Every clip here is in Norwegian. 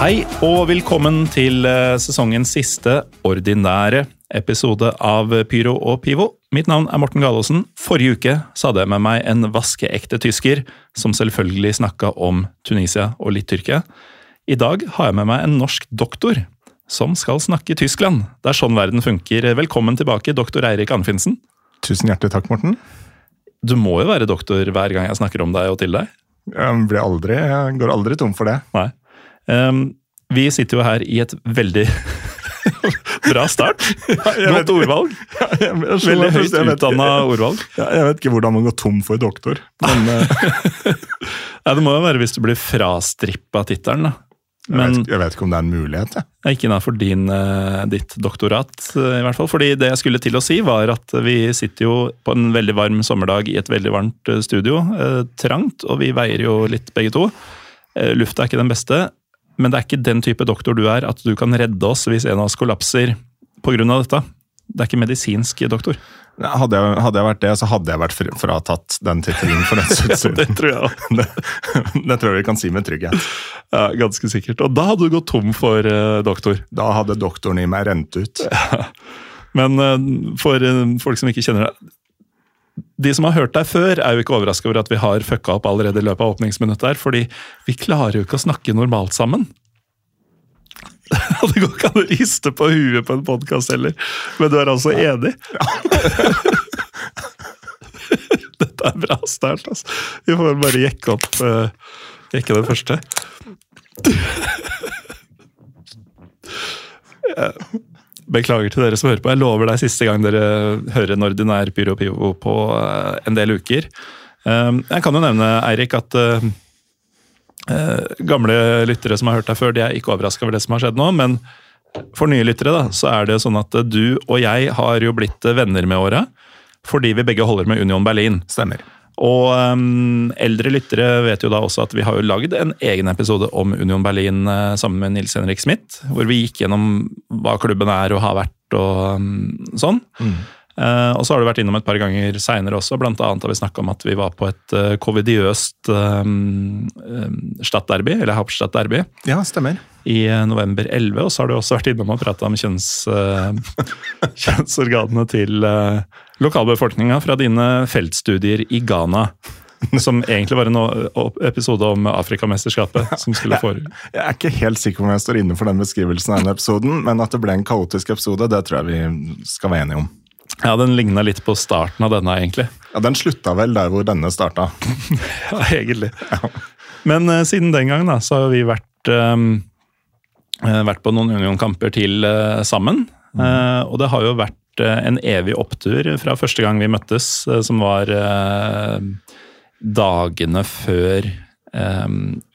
Hei og velkommen til eh, sesongens siste ordinære episode av Pyro og Pivo. Mitt navn er Morten Galaasen. Forrige uke så hadde jeg med meg en vaskeekte tysker, som selvfølgelig snakka om Tunisia og litt Tyrkia. I dag har jeg med meg en norsk doktor som skal snakke Tyskland. Det er sånn verden funker. Velkommen tilbake, doktor Eirik Anfinsen. Tusen hjertelig takk, Morten. Du må jo være doktor hver gang jeg snakker om deg og til deg. Jeg, blir aldri, jeg går aldri tom for det. Nei. Ehm, vi sitter jo her i et veldig bra start. Godt ordvalg. Veldig høyt utdanna ordvalg. Jeg vet ikke hvordan man går tom for doktor. Men Nei, det må jo være hvis du blir frastrippa tittelen, da. jeg, vet, jeg vet ikke om det er en mulighet. Jeg. ikke innafor ditt doktorat, eh, i hvert fall. Fordi det jeg skulle til å si, var at vi sitter jo på en veldig varm sommerdag i et veldig varmt eh, studio. eh, Trangt, og vi veier jo litt begge to. Eh, Lufta er ikke den beste, men det er ikke den type doktor du er, at du kan redde oss hvis en av oss kollapser pga. dette. Det er ikke medisinsk doktor. Hadde, jeg, hadde jeg vært det, så hadde jeg vært fratatt den tittelen for den siden. skyld. Det tror jeg også. det, det tror jeg vi kan si med trygghet. Ja, ganske sikkert. Og da hadde du gått tom for uh, doktor. Da hadde doktoren i meg rent ut. Men uh, for uh, folk som ikke kjenner deg De som har hørt deg før, er jo ikke overraska over at vi har fucka opp allerede i løpet av åpningsminuttet her, fordi vi klarer jo ikke å snakke normalt sammen. Det går ikke an å riste på huet på en podkast heller, men du er altså enig? Dette er bra sterkt, altså. Vi får bare jekke opp uh, jekke den første. Beklager til dere som hører på. Jeg lover deg siste gang dere hører en ordinær Pyro Pivo på eh, en del uker. Um, Jeg kan jo nevne, Eirik, at eh, eh, gamle lyttere som har hørt deg før, de er ikke overraska over det som har skjedd nå. Men for nye lyttere da, så er det sånn at du og jeg har jo blitt venner med åra. Fordi vi begge holder med Union Berlin. Stemmer. Og um, eldre lyttere vet jo da også at vi har jo lagd en egen episode om Union Berlin uh, sammen med Nils Henrik Smith, hvor vi gikk gjennom hva klubben er og har vært og um, sånn. Uh, og så har du vært innom et par ganger seinere også, blant annet har vi snakka om at vi var på et uh, covidiøst um, um, Stadtderby, eller Hauptstadderby. Ja, stemmer. i november 11. Og så har du også vært innom og prata om kjønns, uh, kjønnsorganene til uh, lokalbefolkninga fra dine feltstudier i Ghana. Som egentlig var en episode om Afrikamesterskapet. som skulle få... Jeg er ikke helt sikker på om jeg står inne for den beskrivelsen av denne episoden, men at det ble en kaotisk episode, det tror jeg vi skal være enige om. Ja, Den ligna litt på starten av denne, egentlig. Ja, Den slutta vel der hvor denne starta. Ja, egentlig. Men uh, siden den gang da, så har vi vært, eh, vært på noen Union-kamper til uh, sammen. Eh, og det har jo vært en evig opptur fra første gang vi møttes, eh, som var eh, dagene før eh,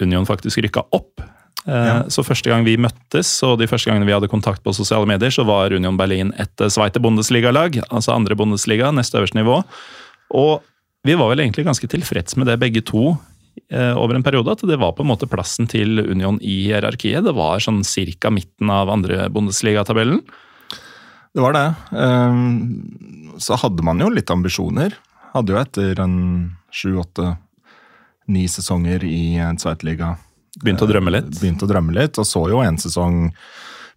Union faktisk rykka opp. Ja. Så første gang vi møttes, og de første gangene vi hadde kontakt på sosiale medier, så var Union Berlin et Sveite Bundesliga-lag, altså andre Bundesliga, neste øverste nivå. Og vi var vel egentlig ganske tilfreds med det begge to over en periode, at det var på en måte plassen til Union i hierarkiet. Det var sånn cirka midten av andre Bundesliga-tabellen. Det var det. Ehm, Så hadde man jo litt ambisjoner. Hadde jo etter en sju, åtte, ni sesonger i Zweitliga Begynte å drømme litt. begynt å drømme litt, og så jo en sesong,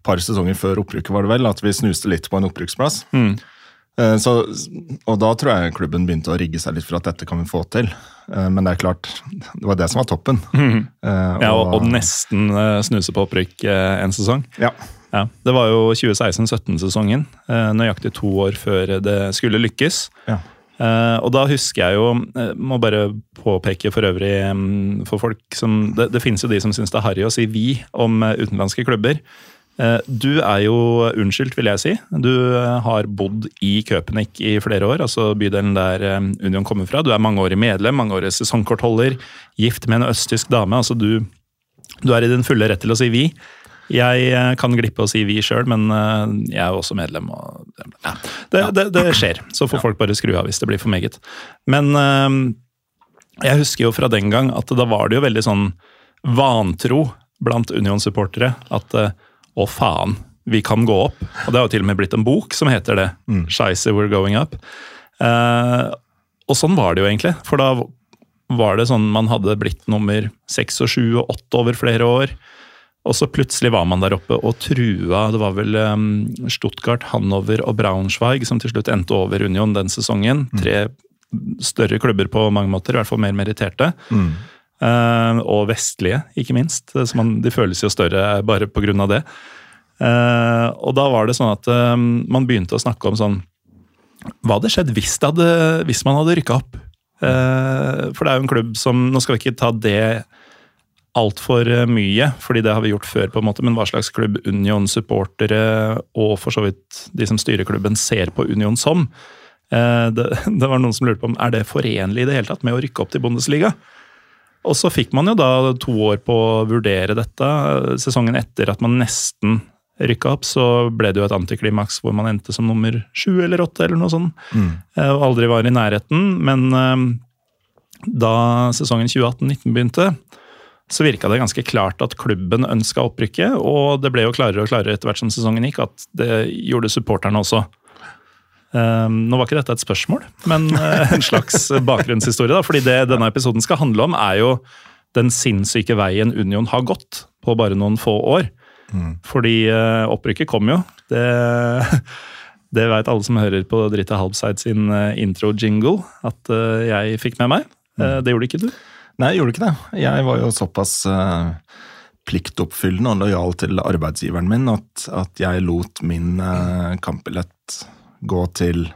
par sesonger før opprykket var det vel, at vi snuste litt på en opprykksplass. Mm. Eh, Så, og da tror jeg klubben begynte å rigge seg litt for at dette kan vi få til. Eh, Men det er klart, det var det som var toppen. Eh, Ja, og, og nesten eh, snuse på opprykk eh, en sesong. Ja, Ja, Det var jo 2016-17-sesongen, eh, nøyaktig to år før det skulle lykkes. ja. Eh, og da husker jeg jo eh, Må bare påpeke for øvrig mm, for folk som Det, det finnes jo de som syns det er harry å si 'vi' om utenlandske klubber. Du er jo unnskyldt, vil jeg si. Du har bodd i Köpenick i flere år, altså bydelen der Union kommer fra. Du er mangeårig medlem, mangeårig sesongkortholder, gift med en østtysk dame. altså du, du er i din fulle rett til å si 'vi'. Jeg eh, kan glippe å si 'vi' sjøl, men eh, jeg er jo også medlem. Og, ja, det, det, det skjer, så får folk bare skru av hvis det blir for meget. Men eh, jeg husker jo fra den gang at da var det jo veldig sånn vantro blant Union-supportere at å faen, vi kan gå opp. Og det har jo til og med blitt en bok som heter det. Scheisse, we're going up. Og sånn var det jo egentlig. For da var det sånn man hadde blitt nummer seks og sju og åtte over flere år. Og så plutselig var man der oppe og trua. Det var vel um, Stuttgart, Hannover og Braunschweig som til slutt endte over Union den sesongen. Tre større klubber på mange måter, i hvert fall mer meritterte. Eh, og vestlige, ikke minst. Så man, de føles jo større bare pga. det. Uh, og da var det sånn at uh, man begynte å snakke om sånn Hva hadde skjedd hvis, det hadde, hvis man hadde rykka opp? Eh, for det er jo en klubb som Nå skal vi ikke ta det altfor mye, fordi det har vi gjort før, på en måte, men hva slags klubb Union-supportere og for så vidt de som styrer klubben, ser på Union som. Eh, Det, det var noen som lurte på om er det forenlig i det hele tatt med å rykke opp til Bundesliga. Og så fikk man jo da to år på å vurdere dette. Sesongen etter at man nesten rykka opp, så ble det jo et antiklimaks hvor man endte som nummer sju eller åtte, eller noe sånt. Eh, Og aldri var i nærheten. Men eh, da sesongen 2018-19 begynte, så virka det ganske klart at klubben ønska opprykket, og det ble jo klarere og klarere etter hvert som sesongen gikk, at det gjorde supporterne også. Um, nå var ikke dette et spørsmål, men uh, en slags bakgrunnshistorie. da, fordi det denne episoden skal handle om, er jo den sinnssyke veien Union har gått på bare noen få år. Fordi uh, opprykket kom jo. Det, det veit alle som hører på Dritte Halbside sin uh, intro-jingle, at jeg fikk med meg. Eh, det gjorde ikke du. Nei, jeg gjorde ikke det. Jeg var jo såpass uh, pliktoppfyllende og lojal til arbeidsgiveren min at, at jeg lot min uh, kampbillett gå til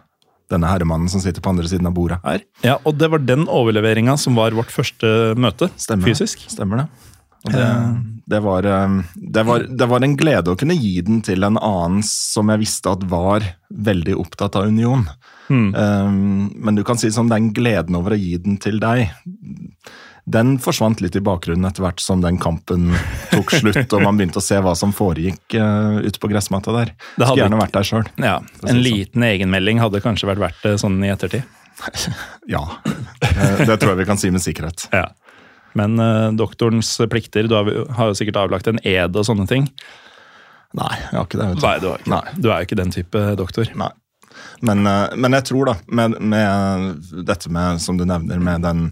denne herremannen som sitter på andre siden av bordet her. Ja, Og det var den overleveringa som var vårt første møte Stemmer fysisk. Stemmer det. Det, det, var, eh, det, var, det var en glede å kunne gi den til en annen som jeg visste at var veldig opptatt av union. Um, men du kan si som den gleden over å gi den til deg, den forsvant litt i bakgrunnen etter hvert som den kampen tok slutt, og man begynte å se hva som foregikk uh, ute på gressmatta der. Det Skulle gjerne vært der sjøl. Ja, en si sånn. liten egenmelding hadde kanskje vært verdt det sånn i ettertid. Ja. Eh, Det tror jeg vi kan si med sikkerhet. Ja. Men uh, doktorens plikter, du har, har jo sikkert avlagt en ed og sånne ting. Nei, jeg har ikke det. Nei, du, ikke. Nei. du er jo ikke den type doktor. Nei. Men, eh, men jeg tror da, med, med dette med, som du nevner, med den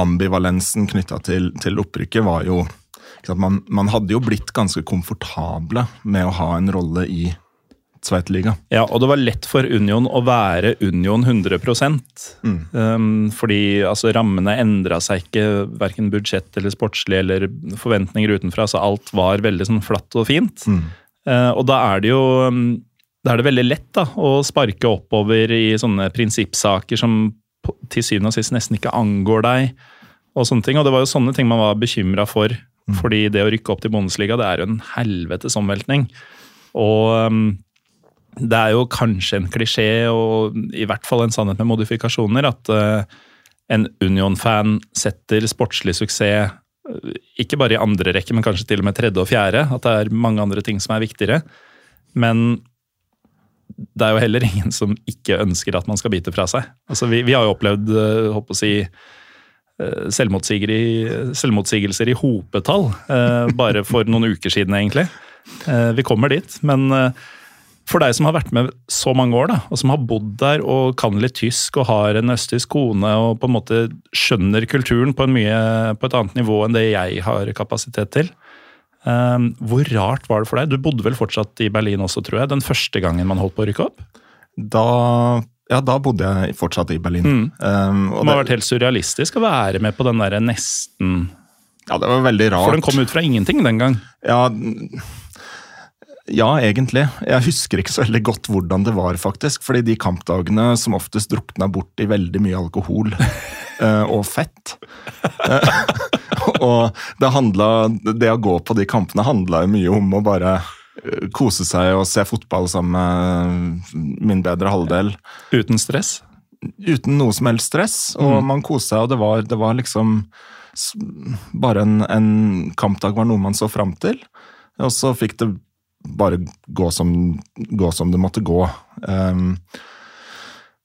ambivalensen knytta til, til opprykket, var jo man, man hadde jo blitt ganske komfortable med å ha en rolle i Sveitliga. Ja, og det var lett for Union å være Union 100% um, Fordi altså, rammene endra seg ikke, verken budsjett eller sportslig eller forventninger utenfra. Så alt var veldig sånn flatt og fint. Eh, og da er det jo um, da er det veldig lett da, å sparke oppover i sånne prinsippsaker som til syvende og sist nesten ikke angår deg. Og sånne ting, og det var jo sånne ting man var bekymra for. Fordi det å rykke opp til Bundesliga, det er jo en helvetes omveltning. Og um, det er jo kanskje en klisjé, og i hvert fall en sannhet med modifikasjoner, at uh, en Union-fan setter sportslig suksess eh, ikke bare i andre rekke, men kanskje til og med tredje og fjerde. At det er mange andre ting som er viktigere. Men det er jo heller ingen som ikke ønsker at man skal bite fra seg. Altså, vi, vi har jo opplevd eh, håper å si, eh, selvmotsigelser i hopetall eh, bare for noen uker siden, egentlig. Eh, Vi kommer dit. Men eh, for deg som har vært med så mange år, da, og som har bodd der og kan litt tysk og har en østtysk kone og på en måte skjønner kulturen på, mye, på et annet nivå enn det jeg har kapasitet til. Eh, hvor rart var det for deg? Du bodde vel fortsatt i Berlin også, tror jeg, den første gangen man holdt på å rykke opp? Da, ja, da bodde jeg fortsatt i Berlin. Um, og Det må ha vært helt surrealistisk å være med på den derre nesten ja, det var veldig rart. For den kom ut fra ingenting den gang. Ja, Ja, egentlig. Jeg husker ikke så veldig godt hvordan det var, faktisk. Fordi de kampdagene som oftest drukna bort i veldig mye alkohol eh, og fett. Eh, og det handla Det å gå på de kampene handla jo mye om å bare eh, kose seg og se fotball sammen med min bedre halvdel. Uten stress? Uten noe som helst stress, og Mm. man koste seg, og det var, det var liksom Bare en, en kampdag var noe man så fram til, og så fikk det bare gå som, gå som det måtte gå. Um,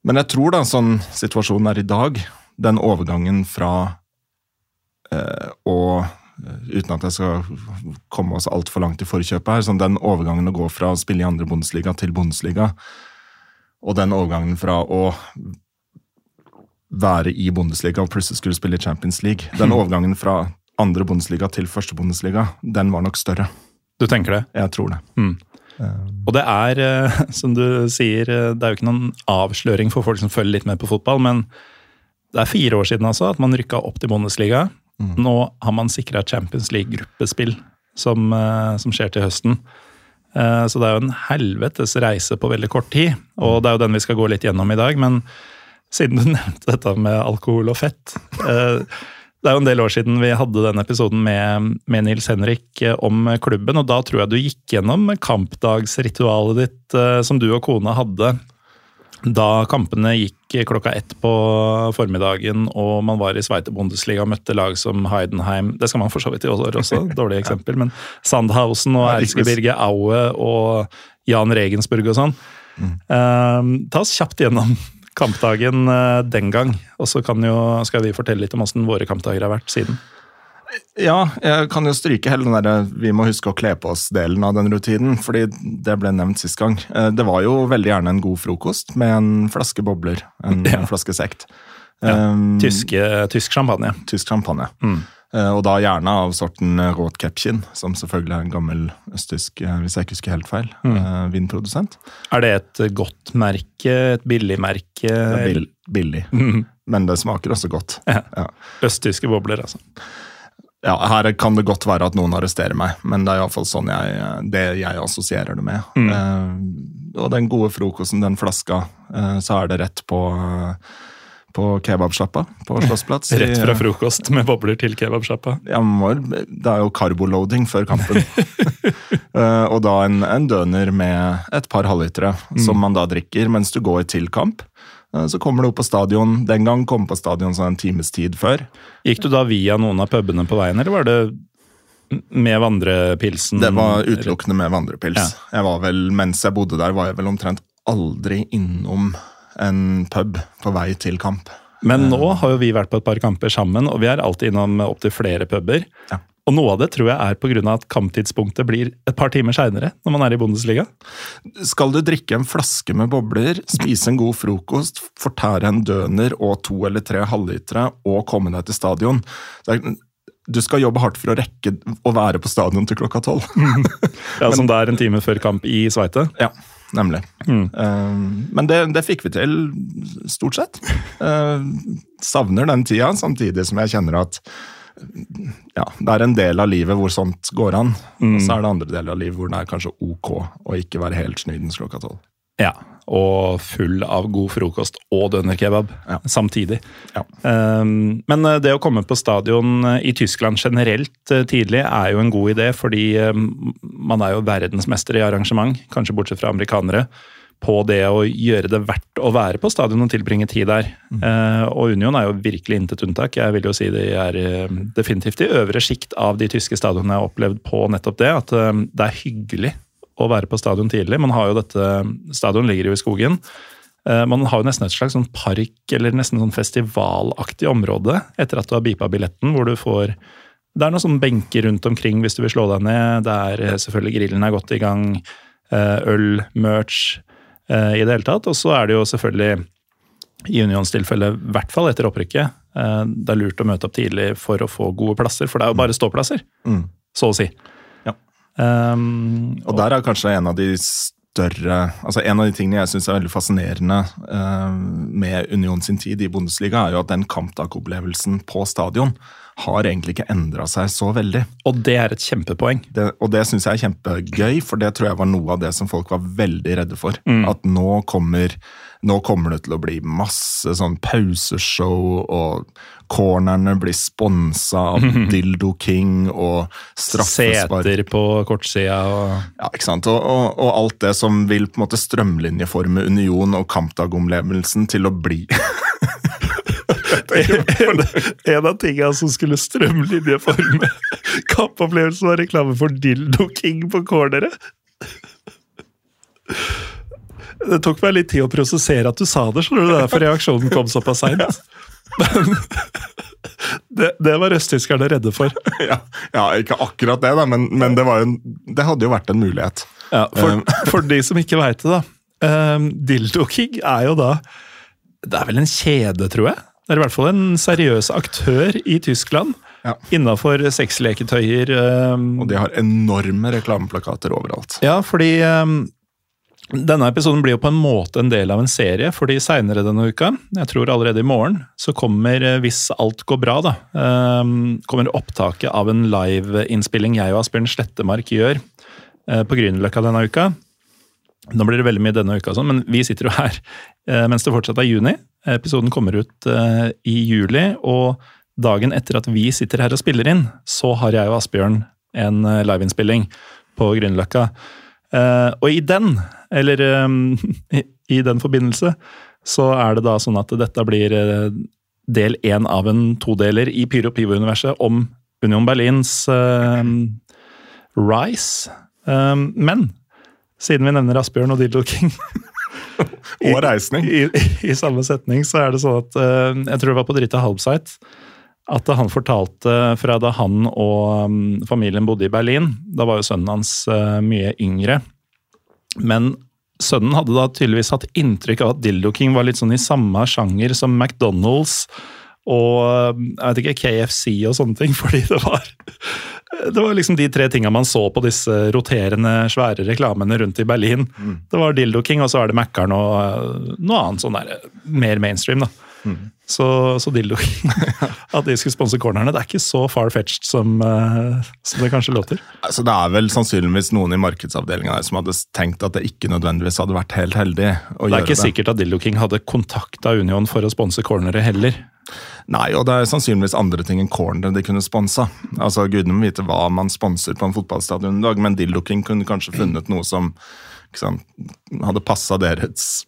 men jeg tror da sånn situasjonen er i dag, den overgangen fra eh, å Uten at jeg skal komme oss altfor langt i forkjøpet her, sånn den overgangen å gå fra å spille i andre Bundesliga til Bundesliga, og den overgangen fra å være i Bundesliga og plutselig skulle spille i Champions League. Den overgangen fra andre Bundesliga til første Bundesliga, den var nok større. Du tenker det? Jeg tror det. Og det er, eh, som du sier, eh, det er jo ikke noen avsløring for folk som følger litt med på fotball, men det er fire år siden altså at man rykka opp til Bundesliga. Nå har man sikra Champions League-gruppespill, som, eh, som skjer til høsten. Så det er jo en helvetes reise på veldig kort tid, og det er jo den vi skal gå litt gjennom i dag. Men siden du nevnte dette med alkohol og fett Det er jo en del år siden vi hadde den episoden med, med Nils Henrik eh, om klubben, og da tror jeg du gikk gjennom kampdagsritualet ditt eh, som du og kona hadde da kampene gikk klokka ett på formiddagen og man var i Sveite Bundesliga og møtte lag som Heidenheim. Det skal man for så vidt i år også, dårlig eksempel, men Sandhausen og Ja, Aue og Jan Regensburg og sånn. Eh, ta oss kjapt gjennom kampdagen eh, den gang, og så kan jo, skal vi fortelle litt om åssen våre kampdager har vært siden. Ja, jeg kan jo stryke hele den der vi må huske å kle på oss-delen av den rutinen, fordi det ble nevnt sist gang. Eh, Det var jo veldig gjerne en god frokost med en flaske bobler, en Ja. flaske sekt. Ja, Um, Tyske, tysk champagne. tysk champagne. Mm. Eh, Og da gjerne av sorten Rotkäppchen, som selvfølgelig er en gammel østtysk, eh, hvis jeg ikke husker helt feil, Mm. eh, vinprodusent. Er det et godt merke, et billig merke? Er bill billig, Mm. men det smaker også godt. Ja. Ja. Østtyske bobler, altså. Ja, Her kan det godt være at noen arresterer meg, men det er iallfall sånn jeg, det jeg assosierer det med. Mm. Eh, og den gode frokosten, den flaska, eh, så er det rett på, eh, på kebabsjappa på Slottsplass. Rett fra frokost med bobler til kebabsjappa. Ja, det er jo carboloading før kampen. uh, og da en, en døner med et par halvlitere, som man da drikker mens du går til kamp. Eh, Så kommer du opp på stadion. Den gang kom på stadion sånn en times tid før. Gikk du da via noen av pubene på veien, eller var det med vandrepilsen? Det var utelukkende med vandrepils. Ja. Jeg var vel, Mens jeg bodde der, var jeg vel omtrent aldri innom en pub på vei til kamp. Men nå har jo vi vært på et par kamper sammen, og vi er alltid innom opptil flere puber. Ja. Og noe av det tror jeg er pga. at kamptidspunktet blir et par timer seinere når man er i Bundesliga. Skal du drikke en flaske med bobler, spise en god frokost, fortære en døner og to eller tre halvlitere og komme deg til stadion Du skal jobbe hardt for å rekke å være på stadion til klokka tolv. Ja, Som det er en time før kamp i Sveite. Ja, nemlig. Mm. Uh, men det, det fikk vi til, stort sett. Uh, savner den tida, samtidig som jeg kjenner at ja, det er en del av livet hvor sånt går an. Og så er det andre deler av livet hvor det er kanskje ok å ikke være helt snydens klokka tolv. Ja, og full av god frokost og dønerkebab Ja. samtidig. Ja. Um, men eh, det å komme på stadion eh, i Tyskland generelt eh, tidlig er jo en god idé, fordi um, man er jo verdensmester i arrangement, kanskje bortsett fra amerikanere, på det å gjøre det verdt å være på stadion og tilbringe tid der. Eh, og Union er jo virkelig intet unntak. Jeg vil jo si de er uh, definitivt i øvre sjikt av de tyske stadionene jeg har opplevd på nettopp det, at uh, det er hyggelig å være på stadion tidlig. Man har jo dette, Stadion ligger jo i skogen. Eh, Man har jo nesten et slags sånn park eller nesten sånn festivalaktig område etter at du har beepa billetten, hvor du får Det er noen sånne benker rundt omkring hvis du vil slå deg ned. Det er eh, selvfølgelig grillen er godt i gang. eh, Øl, merch i det hele tatt. Og så er det jo selvfølgelig i Unions tilfelle, i hvert fall etter opprykket, det er lurt å møte opp tidlig for å få gode plasser, for det er jo bare ståplasser, Mm. så å si. Um, Og der er kanskje en av de større altså En av de tingene jeg syns er veldig fascinerende uh, med Union sin tid i Bundesliga, er jo at den kampdagopplevelsen på stadion har egentlig ikke endra seg så veldig. Og det er et kjempepoeng. Det, og det syns jeg er kjempegøy, for det tror jeg var noe av det som folk var veldig redde for. At nå kommer, nå kommer det til å bli masse sånn pauseshow, og cornerne blir sponsa av Dildo King og straffespark. Seter på kortsida og Ja, ikke sant? Og, og, og alt det som vil på en måte strømlinjeforme Union og kampdagomlevelsen til å bli en, en av tinga som skulle strømlinjeforme kampopplevelsen, var reklame for Dildo King på corneret. Det tok meg litt tid å prosessere at du sa det, skjønner du, det er derfor reaksjonen kom såpass seint. Men det, det var østtyskerne redde for. ja, ja, ikke akkurat det, da, men, men det, var en, det hadde jo vært en mulighet. Ja, for, for de som ikke veit det, da. Um, Dildo King er jo da Det er vel en kjede, tror jeg? Det er i hvert fall en seriøs aktør i Tyskland. Ja. Innafor sexleketøyer. Um, Og de har enorme reklameplakater overalt. Ja, fordi um, denne episoden blir jo på en måte en del av en serie, fordi seinere denne uka, jeg tror allerede i morgen, så kommer, eh, hvis alt går bra, da, um, kommer opptaket av en liveinnspilling jeg og Asbjørn Slettemark gjør uh, på Grünerløkka denne uka. Nå blir det veldig mye denne uka, sånn, men vi sitter jo her uh, mens det fortsatt er juni. Episoden kommer ut uh, i juli, og dagen etter at vi sitter her og spiller inn, så har jeg og Asbjørn en uh, liveinnspilling på Grünerløkka. Uh, og i den, eller i, den forbindelse, så er det da sånn at dette blir del én av en todeler i Pyro Pivo-universet om Union Berlins Rise. Men siden vi nevner Asbjørn og Dildo King Og reisning. I, i, I samme setning så er det sånn at uh, Jeg tror det var på Drita Halbseit at han fortalte fra da han og um, familien bodde i Berlin. Da var jo sønnen hans uh, mye yngre. Men sønnen hadde da tydeligvis hatt inntrykk av at Dildo King var litt sånn i samme sjanger som McDonald's og um, jeg vet ikke, KFC og sånne ting, fordi det var det var liksom de tre tinga man så på disse roterende, svære reklamene rundt i Berlin. Mm. Det var Dildo King, og så er det Mækkern og uh, noe annet sånn der, mer mainstream. da. Mm. Så, så Dildo At de skulle sponse cornerne, det er ikke så far-fetched som, uh, som det kanskje låter. Altså, det er vel sannsynligvis noen i markedsavdelinga som hadde tenkt at det ikke nødvendigvis hadde vært helt heldig Det er ikke det. sikkert at Dildo King hadde kontakta Union for å sponse cornere heller. Nei, og det er sannsynligvis andre ting enn corner de kunne sponsa. Altså, Gudene må vite hva man sponser på en fotballstadion i dag, men Dildo King kunne kanskje funnet noe som sant, hadde passa deres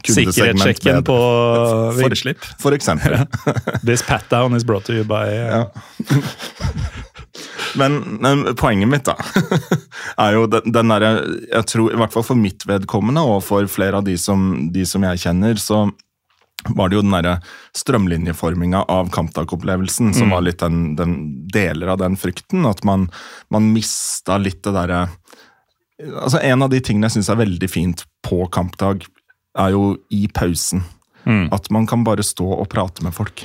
Sikkerhetssjekken på For- For eksempel. This pat down is brought to you by uh, Ja. Men, men poenget mitt da, er jo den, den derre Jeg tror, i hvert fall for mitt vedkommende, og for flere av de som, de som jeg kjenner, så var det jo den derre strømlinjeforminga av kampdagopplevelsen som var litt den, den deler av den frykten. At man, man mista litt det derre Altså, en av de tingene jeg syns er veldig fint på kampdag, er jo i pausen. At man kan bare stå og prate med folk.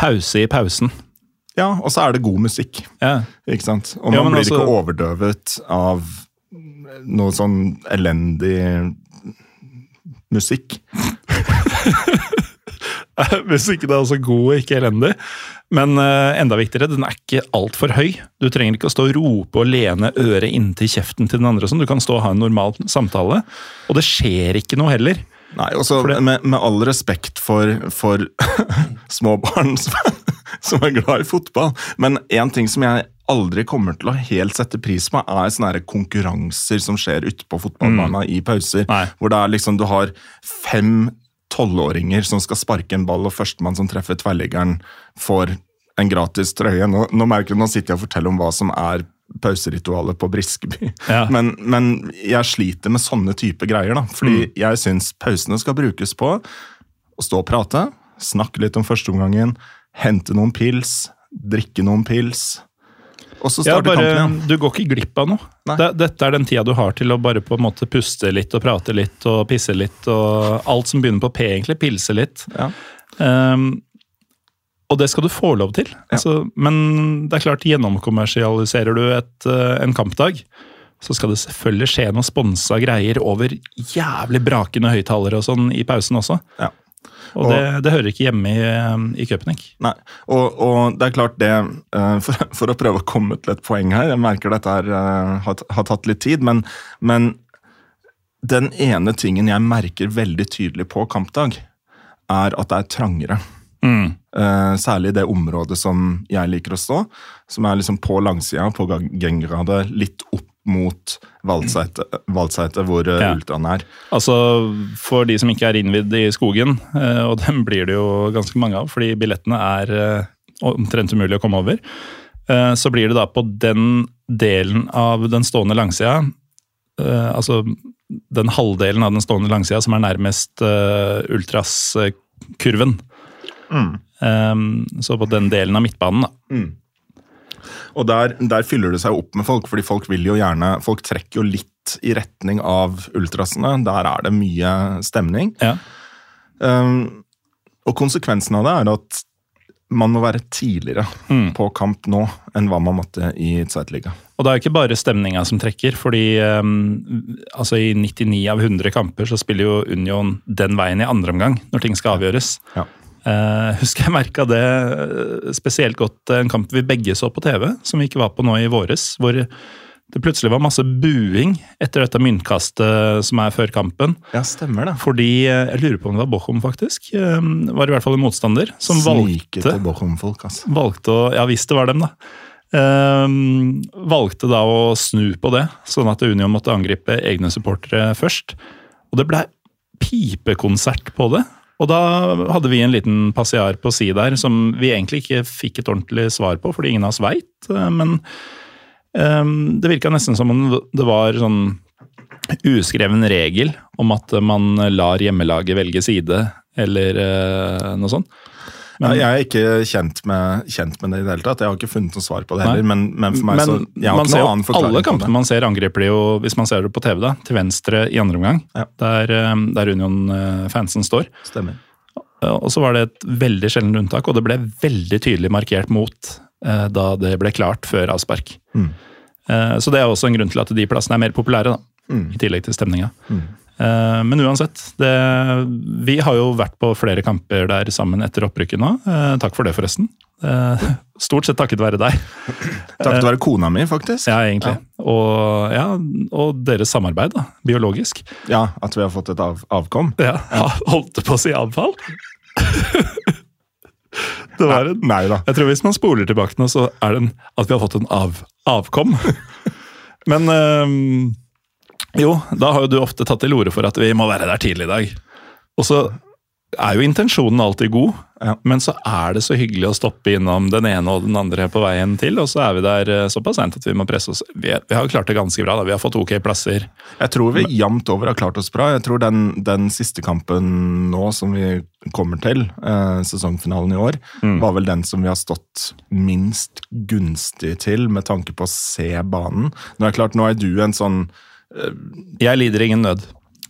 pause i pausen. Ja, og så er det god musikk. Ja. Ikke sant? Og man ja, blir altså- ikke overdøvet av noe sånn elendig musikk. Musikken er altså god og ikke elendig. Men uh, enda viktigere, den er ikke altfor høy. Du trenger ikke å stå og rope og lene øret inntil kjeften til den andre. sånn. Du kan stå og ha en normal samtale. Og det skjer ikke noe heller. Nei, også, med, med all respekt for, for små barn som, som er glad i fotball, men én ting som jeg aldri kommer til å helt sette pris på, er sånne konkurranser som skjer ute på fotballbana i pauser. Nei. Hvor det er liksom, du har fem tolvåringer som skal sparke en ball, og førstemann som treffer tverrliggeren, får en gratis trøye. Nå, nå merker du, nå sitter jeg og forteller om hva som er pauseritualet på Briskeby. Ja. Men, men jeg sliter med sånne type greier, da. Fordi jeg syns pausene skal brukes på å stå og prate, snakke litt om førsteomgangen, hente noen pils, drikke noen pils, og så Ja, bare, kampen igjen. du går ikke glipp av noe. Nei. Dette er den tida du har til å bare på en måte puste litt og prate litt og pisse litt og alt som begynner på P, egentlig. Pilse litt. Ja. Um, og det skal du få lov til. Altså, men det er klart, gjennomkommersialiserer du et, eh, en kampdag, så skal det selvfølgelig skje noe sponsa greier over jævlig brakende høyttalere og sånn i pausen også. Ja. Og, det, det, hører ikke hjemme i, i Köpenick. Nei, og, og, det er klart det for, for, å prøve å komme til et poeng her, jeg merker dette her har, har tatt litt tid, men, men den ene tingen jeg merker veldig tydelig på kampdag, er at det er trangere. Mm. Uh, særlig i det området som jeg liker å stå, som er liksom på langsida, på ganggradet, litt opp mot Valseite, hvor uh, ja. ultraen er. Altså, For de som ikke er innvidd i skogen, uh, og dem blir det jo ganske mange av, fordi billettene er omtrent umulig å komme over, så blir det da på den delen av den stående langsida, altså den halvdelen av den stående langsida som er nærmest ultras-kurven. Mm. Um, så på den delen av midtbanen, da. Mm. Og der, der, fyller det seg opp med folk, fordi folk vil jo gjerne Folk trekker jo litt i retning av ultrasene. Der er det mye stemning. Ja. Um, og konsekvensen av det er at man må være tidligere mm. på kamp nå enn hva man måtte i Zweitliga. Og det er ikke bare stemninga som trekker, fordi um, altså i 99 av 100 kamper så spiller jo Union den veien i andre omgang, når ting skal avgjøres. Ja. Uh, husker jeg merka det eh, spesielt godt en kamp vi begge så på TV, som vi ikke var på nå i våres. Hvor det plutselig var masse buing etter dette myntkastet som er før kampen. Ja, stemmer det. Fordi eh, Jeg lurer på om det var Bochum, faktisk. Var i hvert fall en motstander som valgte, altså. Valgte å Ja visst det var dem, da. Uh, valgte da å snu på det, sånn at Union måtte angripe egne supportere først. Og det blei pipekonsert på det. Og da hadde vi en liten passiar på si der som vi egentlig ikke fikk et ordentlig svar på, fordi ingen av oss veit. Eh, men um, det virka nesten som om det var sånn uskreven regel om at man lar hjemmelaget velge side, eller uh, noe sånt. Men, jeg er ikke kjent med, kjent med, det i det hele tatt. Jeg har ikke funnet noe svar på det heller. Men, men, for meg så, jeg har ikke noen annen forklaring Alle kampene man ser, angriper de jo, hvis man ser det på TV, da, til venstre i andre omgang. Ja. Der, eh, der Union-fansen står. Stemmer. Og så var det et veldig sjeldent unntak, og det ble veldig tydelig markert mot eh, da det ble klart før avspark. Mm. Eh, så det er også en grunn til at de plassene er mer populære, da, mm. i tillegg til stemninga. Mm. Eh, men uansett, det, vi har jo vært på flere kamper der sammen etter opprykket nå. Eh, takk for det, forresten. Eh, stort sett takket være deg. Takket være kona mi, faktisk. Ja, egentlig. Ja. Og, ja, og, deres samarbeid, da. Biologisk. Ja, at vi har fått et av, avkom. Ja, ja. Holdt på å si avfall? det var en, Nei, da. Jeg tror hvis man spoler tilbake nå, så er det en, at vi har fått en av, avkom. Men um, jo, da har jo du ofte tatt til orde for at vi må være der tidlig i dag. Og så er jo intensjonen alltid god, ja. men så er det så hyggelig å stoppe innom den ene og den andre på veien til, og så er vi der eh, såpass seint at vi må presse oss. Vi, vi har klart det ganske bra, da. Vi har fått ok plasser. Jeg tror vi jevnt over har klart oss bra. Jeg tror den, den siste kampen nå som vi kommer til, eh, sesongfinalen i år, mm. var vel den som vi har stått minst gunstig til med tanke på å se banen. Nå er det klart, nå er du en sånn jeg lider ingen nød.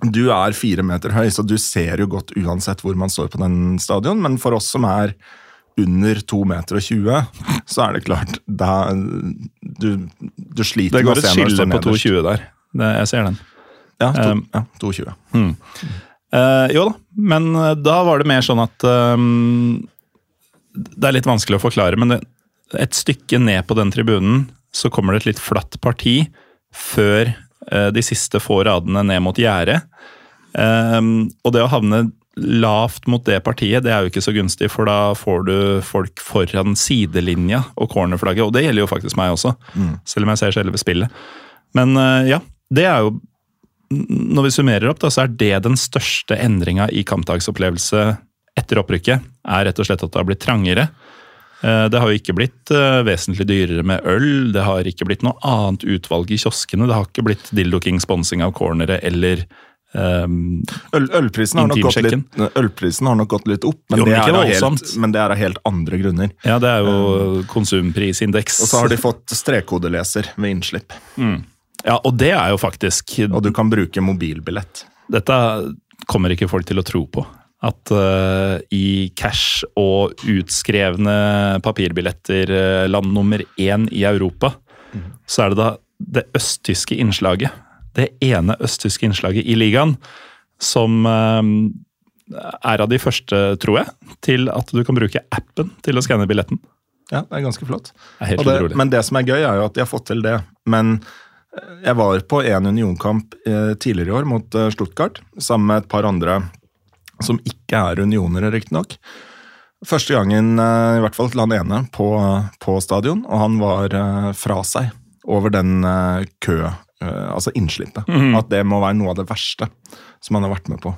Du er fire meter høy, så du ser jo godt uansett hvor man står på den stadion, men for oss som er under 2,20 meter og 20, så er det klart da, du, du sliter med å se når du står nederst. Det går et skille på 2,20 der. Det, jeg ser den. Ja, to, um, ja 2,20. Hmm. Uh, jo da, men uh, da var det mer sånn at um, Det er litt vanskelig å forklare, men det, et stykke ned på den tribunen så kommer det et litt flatt parti før Eh, de siste få radene ned mot gjerdet. Ehm, og det å havne lavt mot det partiet, det er jo ikke så gunstig, for da får du folk foran sidelinja og cornerflagget. Og det gjelder jo faktisk meg også, mm. selv om jeg ser selve spillet. Men eh, ja, det er jo Når vi summerer opp, da, så er det den største endringa i kampdagsopplevelse etter opprykket. Er rett og slett at det har blitt trangere. Eh, det har jo ikke blitt eh, vesentlig dyrere med øl, det har ikke blitt noe annet utvalg i kioskene. Det har ikke blitt Dildo King sponsing av cornere eller um, øl, ølprisen, har litt, ølprisen, har nok gått litt, opp, men, jo, det helt, men, det er av helt andre grunner. Ja, det er jo um, konsumprisindeks. Og så har de fått strekkodeleser ved innslipp. Mm. Ja, og det er jo faktisk Og du kan bruke mobilbillett. Dette kommer ikke folk til å tro på. At uh, i cash og utskrevne papirbilletter uh, land nummer én i Europa, mm. så er det da det østtyske innslaget. Det ene østtyske innslaget i ligaen som uh, er av de første, tror jeg, til at du kan bruke appen til å skanne billetten. Ja, det er ganske flott. Det er det, men det som er gøy, er jo at de har fått til det. Men jeg var på en unionkamp tidligere i år mot Stuttgart, sammen med et par andre som ikke er unionere, riktignok. Første gangen, eh, i hvert fall til han ene, på, på stadion, og han var eh, fra seg over den eh, kø, altså innslippet. At det må være noe av det verste som han har vært med på,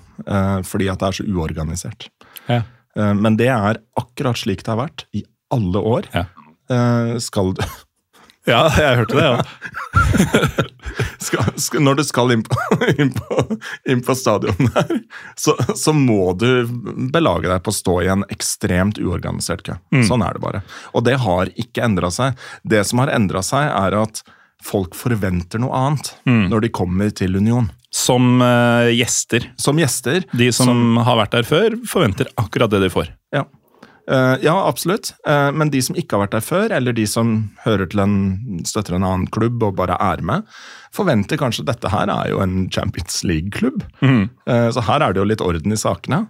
fordi at det er så uorganisert. Ja. Men det er akkurat slik det har vært i alle år. Ja. Skal du ja, jeg hørte det, ja. skal, skal, Når du skal inn på, inn på, inn på stadion der, så, så må du belage deg på å stå i en ekstremt uorganisert kø. Sånn er det bare. Og det har ikke endra seg. Det som har endra seg, er at folk forventer noe annet når de kommer til Union. Som uh, gjester. Som gjester. De som, har vært der før, forventer akkurat det de får. Ja. Eh, ja, absolutt. Eh, men de som ikke har vært der før, eller de som hører til en, støtter en annen klubb og bare er med, forventer kanskje dette her er jo en Champions League-klubb. Eh, så her er det jo litt orden i sakene.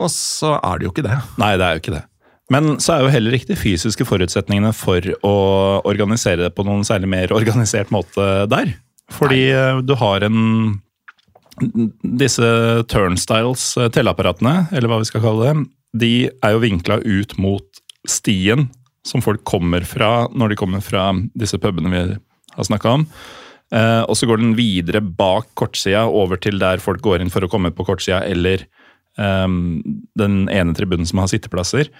Og så er det jo ikke det. Nei, det er jo ikke det. Men så er jo heller ikke de fysiske forutsetningene for å organisere det på noen særlig mer organisert måte der. Fordi Nei. du har en Disse turnstiles, telleapparatene, eller hva vi skal kalle det, de er jo vinkla ut mot stien som folk kommer fra når de kommer fra disse pubene vi har snakka om. Eh, og så går den videre bak kortsida over til der folk går inn for å komme på kortsida, eller eh, den ene tribunen som har sitteplasser.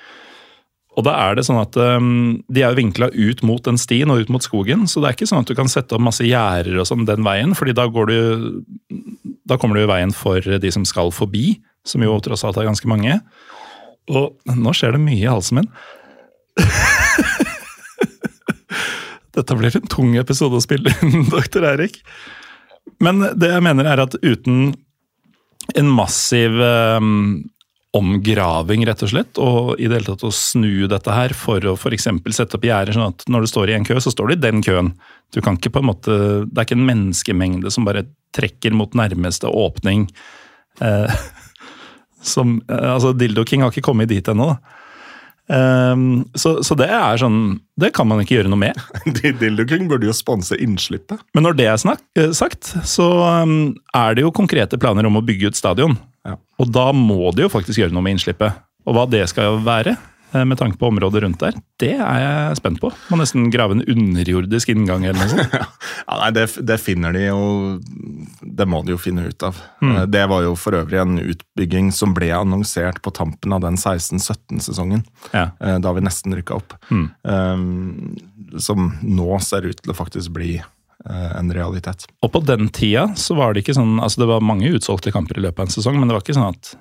Og da er det sånn at um, De er vinkla ut mot den stien og ut mot skogen, så det er ikke sånn at du kan sette opp masse gjerder og sånn den veien, fordi da, går du, da kommer du i veien for de som skal forbi, som jo tross alt er ganske mange. Og nå skjer det mye i halsen min. Dette blir en tung episode å spille inn, doktor Eirik. Men det jeg mener er at uten en massiv um, omgraving, rett og slett, og i det hele tatt å snu dette her for å f.eks. sette opp gjerder, sånn at når du står i en kø, så står du i den køen. Du kan ikke på en måte, Det er ikke en menneskemengde som bare trekker mot nærmeste åpning. Eh, som, eh, altså Dildo King har ikke kommet dit ennå. Ehm, så, så det er sånn Det kan man ikke gjøre noe med. Dildo King burde jo sponse innslippet. Men når det er snak, eh, sagt, så um, er det jo konkrete planer om å bygge ut stadion. Ja. Og da må de jo faktisk gjøre noe med innslippet. Og hva det skal være, med tanke på området rundt der, det er jeg spent på. Må nesten grave en underjordisk inngang eller noe sånt. Ja, nei, det, det finner de jo Det må de jo finne ut av. Mm. Det var jo for øvrig en utbygging som ble annonsert på tampen av den 16-17-sesongen. Ja. eh, Da vi nesten rykka opp. Um, som nå ser ut til å faktisk bli eh, en realitet. Og på den tida så var det ikke sånn altså Det var mange utsolgte kamper i løpet av en sesong, men det var ikke sånn at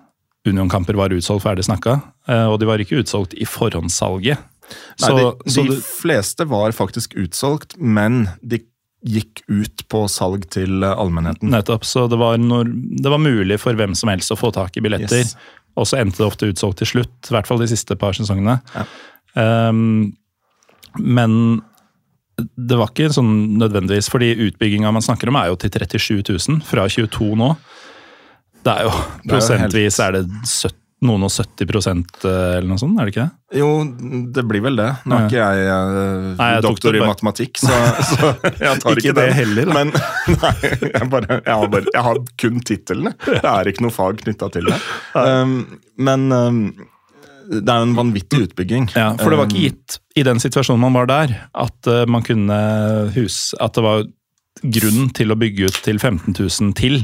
Union-kamper var utsolgt ferdig snakka. eh, Og de var ikke utsolgt i forhåndssalget. Nei, Så, de så de du, fleste var faktisk utsolgt, men de gikk ut på salg til eh, allmennheten. Nettopp. Så det var, når, det var mulig for hvem som helst å få tak i billetter. Yes. Og så endte det ofte utsolgt til slutt, i hvert fall de siste par sesongene. Ja. Um, men det var ikke sånn nødvendigvis, fordi utbygginga man snakker om er jo til 37 000 fra 22 nå. Det er jo prosentvis er det 70, noen og 70 prosent eh, eller noe sånt, er det ikke det? Jo, det blir vel det. Nå er ikke jeg uh, Nei, jeg doktor i matematikk, så, så jeg tar Ikke ikke, det heller. Men nei, jeg, bare, jeg, har bare, jeg har kun titlene. Det er ikke noe fag knytta til det. Um, men um, det er jo en vanvittig utbygging. Ja, For det var ikke gitt i den situasjonen man var der, at eh, man kunne hus... At det var grunn til å bygge ut til 15 000 til.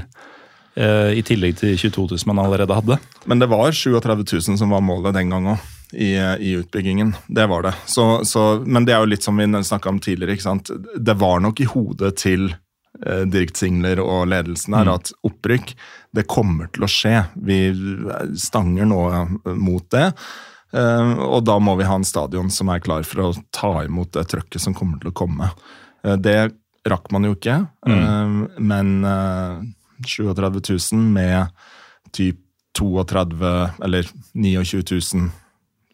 Eh, I tillegg til 22 000 man allerede hadde. Men det var 37 000 som var målet den gang òg. I, I utbyggingen. Det var det. Så, så, men det er jo litt som vi snakka om tidligere. ikke sant? Det var nok i hodet til eh, Dirk Singler og ledelsen her at opprykk, det kommer til å skje. Vi stanger nå mot det. Eh, og da må vi ha en stadion som er klar for å ta imot det trøkket som kommer til å komme. Eh, det rakk man jo ikke, eh, men eh, 37 000 med typ 32 eller 29 000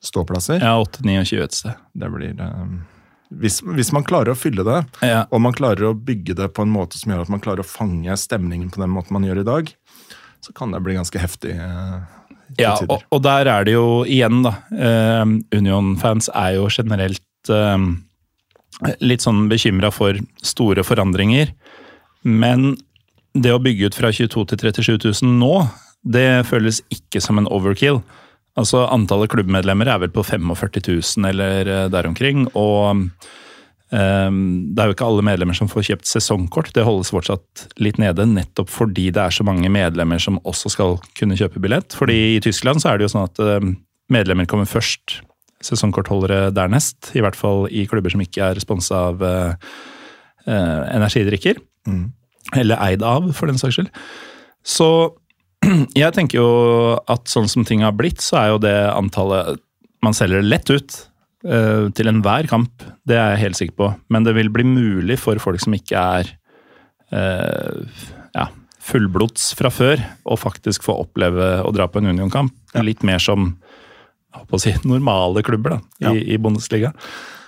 ståplasser. Ja, 8-29 et sted. Det blir det. hvis, hvis man klarer å fylle det, Ja. og man klarer å bygge det på en måte som gjør at man klarer å fange stemningen på den måten man gjør i dag, så kan det bli ganske heftig eh, Ja, og, og der er det jo igjen, da. eh, Union-fans er jo generelt eh, litt sånn bekymra for store forandringer. Men det å bygge ut fra 22 til 37 000 nå, det føles ikke som en overkill. Altså Antallet klubbmedlemmer er vel på 45 000 eller eh, der omkring. Og eh, det er jo ikke alle medlemmer som får kjøpt sesongkort. Det holdes fortsatt litt nede, nettopp fordi det er så mange medlemmer som også skal kunne kjøpe billett. Fordi i Tyskland så er det jo sånn at eh, medlemmer kommer først, sesongkortholdere dernest. I hvert fall i klubber som ikke er sponsa av eh, eh, energidrikker. Eller eid av, for den saks skyld. Så jeg tenker jo at sånn som ting har blitt, så er jo det antallet Man selger lett ut uh, til enhver kamp, det er jeg helt sikker på. Men det vil bli mulig for folk som ikke er uh, ja, fullblods fra før, å faktisk få oppleve å dra på en Union-kamp. Litt mer som jeg håper å si, normale klubber da, i, Ja. i Bundesliga.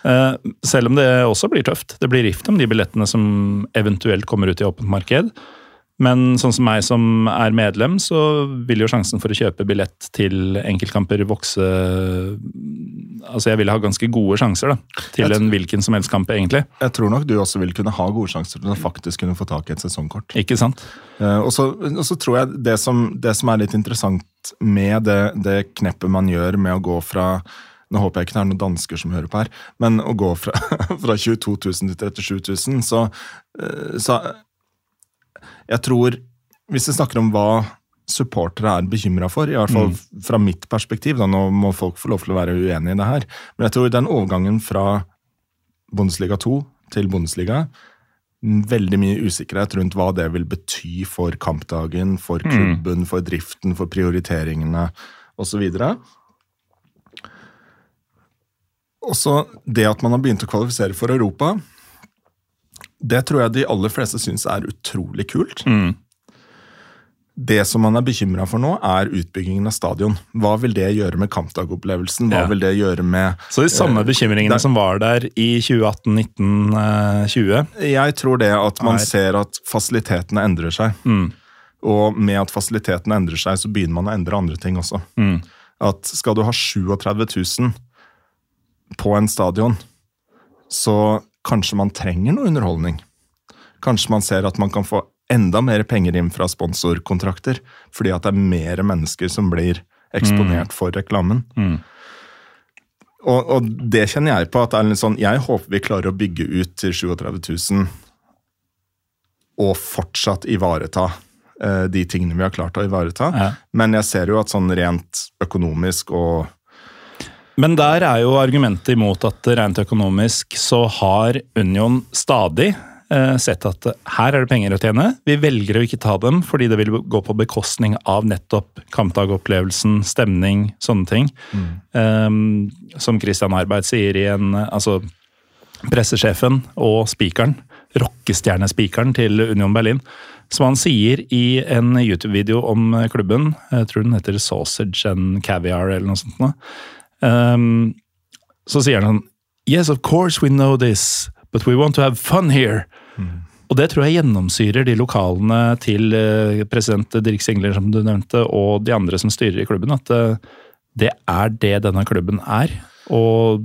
Eh, selv om det også blir tøft. Det blir rift om de billettene som eventuelt kommer ut i åpent marked. Men sånn som meg som er medlem, så vil jo sjansen for å kjøpe billett til enkeltkamper vokse Altså jeg vil ha ganske gode sjanser da, til en hvilken som helst kamp, egentlig. Jeg tror nok du også vil kunne ha gode sjanser til å faktisk kunne få tak i et sesongkort. Ikke sant? Eh, og, så, og så tror jeg det som, det som er litt interessant med det, det kneppet man gjør med å gå fra nå håper jeg ikke det er noen dansker som hører på her, men å gå fra, fra 22 000 til 37 000, så, eh, så Jeg tror Hvis vi snakker om hva supportere er bekymra for, i hvert fall fra mitt perspektiv, da, nå må folk få lov til å være uenige i det her, men jeg tror den overgangen fra Bundesliga 2 til Bundesliga veldig mye usikkerhet rundt hva det vil bety for kampdagen, for klubben, for driften, for prioriteringene osv. Også det at man har begynt å kvalifisere for Europa, det tror jeg de aller fleste syns er utrolig kult. Det som man er bekymra for nå, er utbyggingen av stadion. Hva vil det gjøre med kampdagopplevelsen? Hva Ja. vil det gjøre med Så de samme Eh, bekymringene der- som var der i 2018, 19, eh, 20 Jeg tror det at man Er- ser at fasilitetene endrer seg. Og med at fasilitetene endrer seg, så begynner man å endre andre ting også. At skal du ha 37 000 på en stadion, så kanskje man trenger noe underholdning. Kanskje man ser at man kan få enda mer penger inn fra sponsorkontrakter, fordi at det er mer mennesker som blir eksponert for reklamen. Og, og det kjenner jeg på. at det er litt sånn, Jeg håper vi klarer å bygge ut til 37 000 og fortsatt ivareta eh, de tingene vi har klart å ivareta. Ja. Men jeg ser jo at sånn rent økonomisk og Men der er jo argumentet imot at rent økonomisk så har Union stadig eh, sett at her er det penger å tjene. Vi velger å ikke ta dem fordi det vil gå på bekostning av nettopp kampdagopplevelsen, stemning, sånne ting. Um, som Christian Arbeid sier i en Altså pressesjefen og spikeren, rockestjernespikeren til Union Berlin, som han sier i en YouTube-video om klubben, jeg tror den heter Sausage and Caviar eller noe sånt nå, um, så sier han Yes, of course we know this, but we want to have fun here. Og det tror jeg gjennomsyrer de lokalene til eh, president Dirk Singler, som du nevnte, og de andre som styrer i klubben, at eh, det er det denne klubben er. Og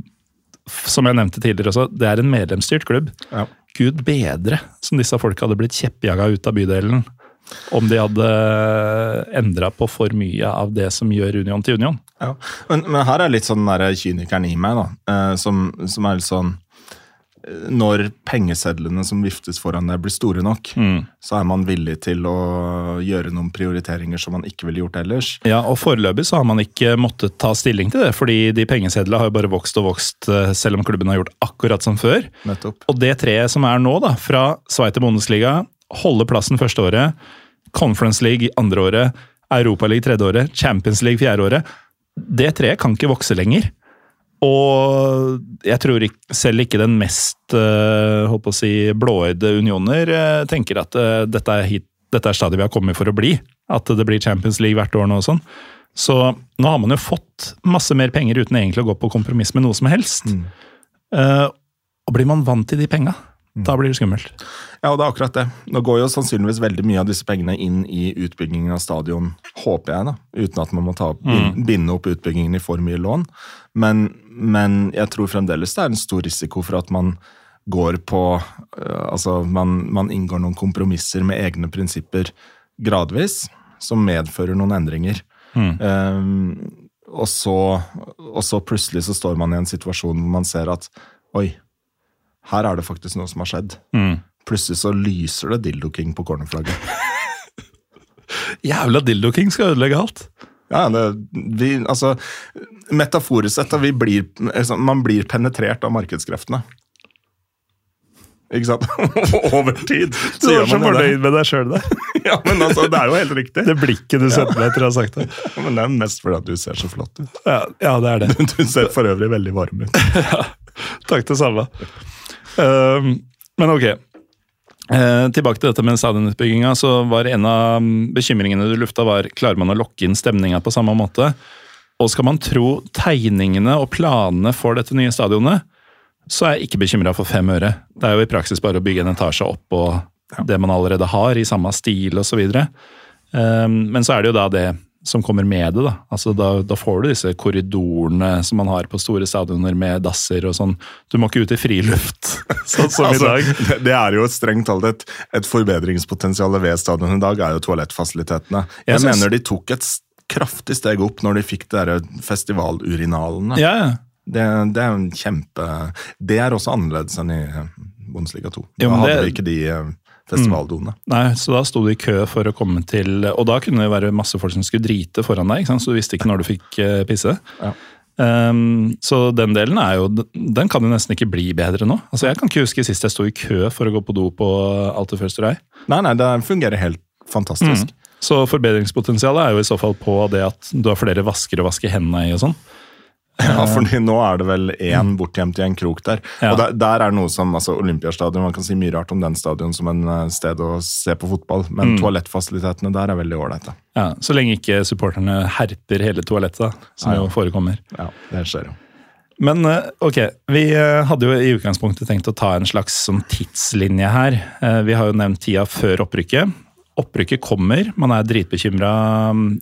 som jeg nevnte tidligere også, det er en medlemsstyrt klubb. Ja. Gud bedre som disse folka hadde blitt kjeppjaga ut av bydelen om de hadde endra på for mye av det som gjør Union til Union. Ja, men, men her er litt sånn den kynikeren i meg, da. Eh, som, som er litt sånn eh, Når pengesedlene som viftes foran deg, blir store nok, så er man villig til å gjøre noen prioriteringer som man ikke ville gjort ellers. Ja, og Foreløpig så har man ikke måttet ta stilling til det, fordi de pengesedlene har jo bare vokst og vokst, eh, selv om klubben har gjort akkurat som før. Nettopp. Og det treet som er nå, da, fra Sveiter Bundesliga, holde plassen første året, Conference League andre året, Europa League tredje året, Champions League fjerde året, det treet kan ikke vokse lenger. Og jeg tror selv ikke den mest uh, holdt på å si, blåøyde unioner eh, tenker at eh, dette, er hit, dette er stadiet vi har kommet for å bli. At det blir Champions League hvert år nå og sånn. Så nå har man jo fått masse mer penger uten egentlig å gå på kompromiss med noe som helst. Eh, og blir man vant til de penga, Da blir det skummelt. Ja, og det er akkurat det. Nå går jo sannsynligvis veldig mye av disse pengene inn i utbyggingen av stadion, håper jeg, da. Uten at man må ta opp, binde opp utbyggingen i for mye lån. Men, men jeg tror fremdeles det er en stor risiko for at man går på øh, Altså, man, man inngår noen kompromisser med egne prinsipper gradvis, som medfører noen endringer. Um, og, så, og så plutselig så står man i en situasjon hvor man ser at oi, her er det faktisk noe som har skjedd. Plutselig så lyser det Dildo King på cornerflagget. Jævla Dildo King skal ødelegge alt. Ja, det, vi, altså, Metaforisk sett, vi blir, altså, man blir penetrert av markedskreftene. Ikke sant? Over tid. Du gjør er så fornøyd med deg sjøl, da. Ja, men altså, det er jo helt riktig. Det blikket du sendte meg etter å ha sagt det. Men det er mest fordi at du ser så flott ut. Ja, ja, det er det. Du ser for øvrig veldig varm ut. Takk det samme. Um, men ok. Eh, tilbake til dette med stadionutbygginga. så var En av bekymringene du lufta, var klarer man å lokke inn stemninga på samme måte. Og skal man tro tegningene og planene for dette nye stadionet, så er jeg ikke bekymra for fem øre. Det er jo i praksis bare å bygge en etasje opp på det man allerede har, i samme stil osv. Um, men så er det jo da det som kommer med det. Da Altså da, da får du disse korridorene som man har på store stadioner med dasser og sånn. Du må ikke ut i friluft, sånn som i Altså, dag. det, er jo strengt talt et, et forbedringspotensial ved stadionet i dag, er jo toalettfasilitetene. Jeg Jeg mener de tok et kraftig steg opp når de fikk de der festivalurinalene. Ja, ja. Det, det er en kjempe Det er også annerledes enn i eh, Bundesliga 2. Da Jo, det... hadde vi ikke de eh, Mm. Nei, så da sto du i kø for å komme til Og da kunne det være masse folk som skulle drite foran deg, så du visste ikke når du fikk eh, pisse. Ja. Um, så den delen er jo Den kan jo nesten ikke bli bedre nå. Altså Jeg kan ikke huske sist jeg sto i kø for å gå på do på Alter First Rei. Nei, nei, det fungerer helt fantastisk. Så forbedringspotensialet er jo i så fall på det at du har flere vasker å vaske hendene i og sånn. Ja, fordi nå er det vel én bortgjemt i en krok der. Ja. Og der, der er noe som, altså Olympiastadion, Man kan si mye rart om den stadion som en eh, sted å se på fotball, men toalettfasilitetene der er veldig ålreite. Ja, så lenge ikke supporterne herper hele toalettet, som ja. jo forekommer. Ja, det skjer jo. Men eh, ok, vi eh, hadde jo i utgangspunktet tenkt å ta en slags sånn tidslinje her. Eh, Vi har jo nevnt tida før opprykket. Opprykket kommer, man er dritbekymra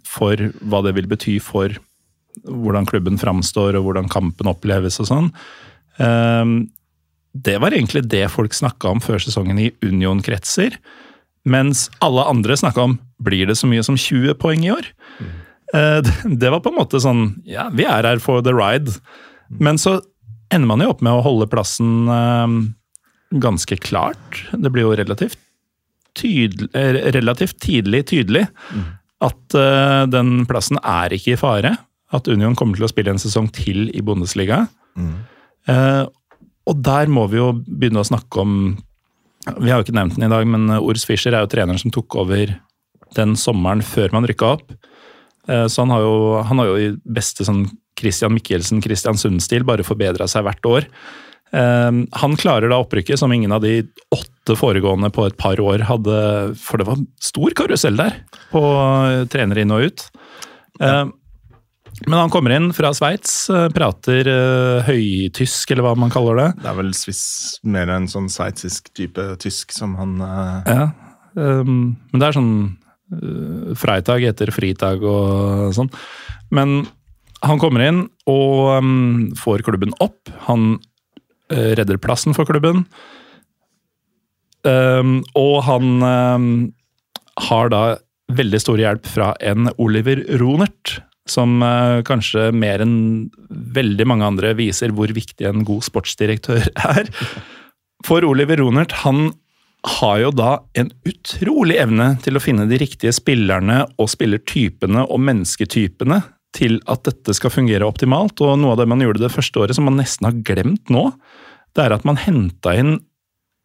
for hva det vil bety for hvordan klubben framstår og hvordan kampen oppleves og sånn. Eh, Det var egentlig det folk snakka om før sesongen i Union-kretser. Mens alle andre snakka om blir det så mye som 20 poeng i år. Mm. det- var på en måte sånn ja, vi er her for the ride. Men så ender man jo opp med å holde plassen eh, ganske klart. Det blir jo relativt, tydel, eh, relativt tidlig tydelig at eh, den plassen er ikke i fare. At Union kommer til å spille en sesong til i Bundesliga. Eh, og der må vi jo begynne å snakke om Vi har jo ikke nevnt den i dag, men Urs Fischer er jo treneren som tok over den sommeren før man rykka opp. Eh, Så han har jo, han har jo i beste sånn Christian Michelsen, Christian Sund-stil bare forbedra seg hvert år. Eh, Han klarer da opprykket som ingen av de åtte foregående på et par år hadde, for det var stor karusell der på trener trenere inn og ut. Eh, Men han kommer inn fra Sveits, eh, prater uh, høytysk, eller hva man kaller det. Det er vel sviss, mer en sånn sveitsisk type tysk som han uh... Ja, um, men det er sånn uh, freitag etter fritag og sånn. Men han kommer inn og um, får klubben opp. Han uh, redder plassen for klubben. Um, og han har da veldig stor hjelp fra en Oliver Ronert, som eh, kanskje mer enn veldig mange andre viser hvor viktig en god sportsdirektør er. For Oliver Ronert, han har jo da en utrolig evne til å finne de riktige spillerne og spillertypene og mennesketypene til at dette skal fungere optimalt. Og noe av det man gjorde det første året som man nesten har glemt nå, det er at man henta inn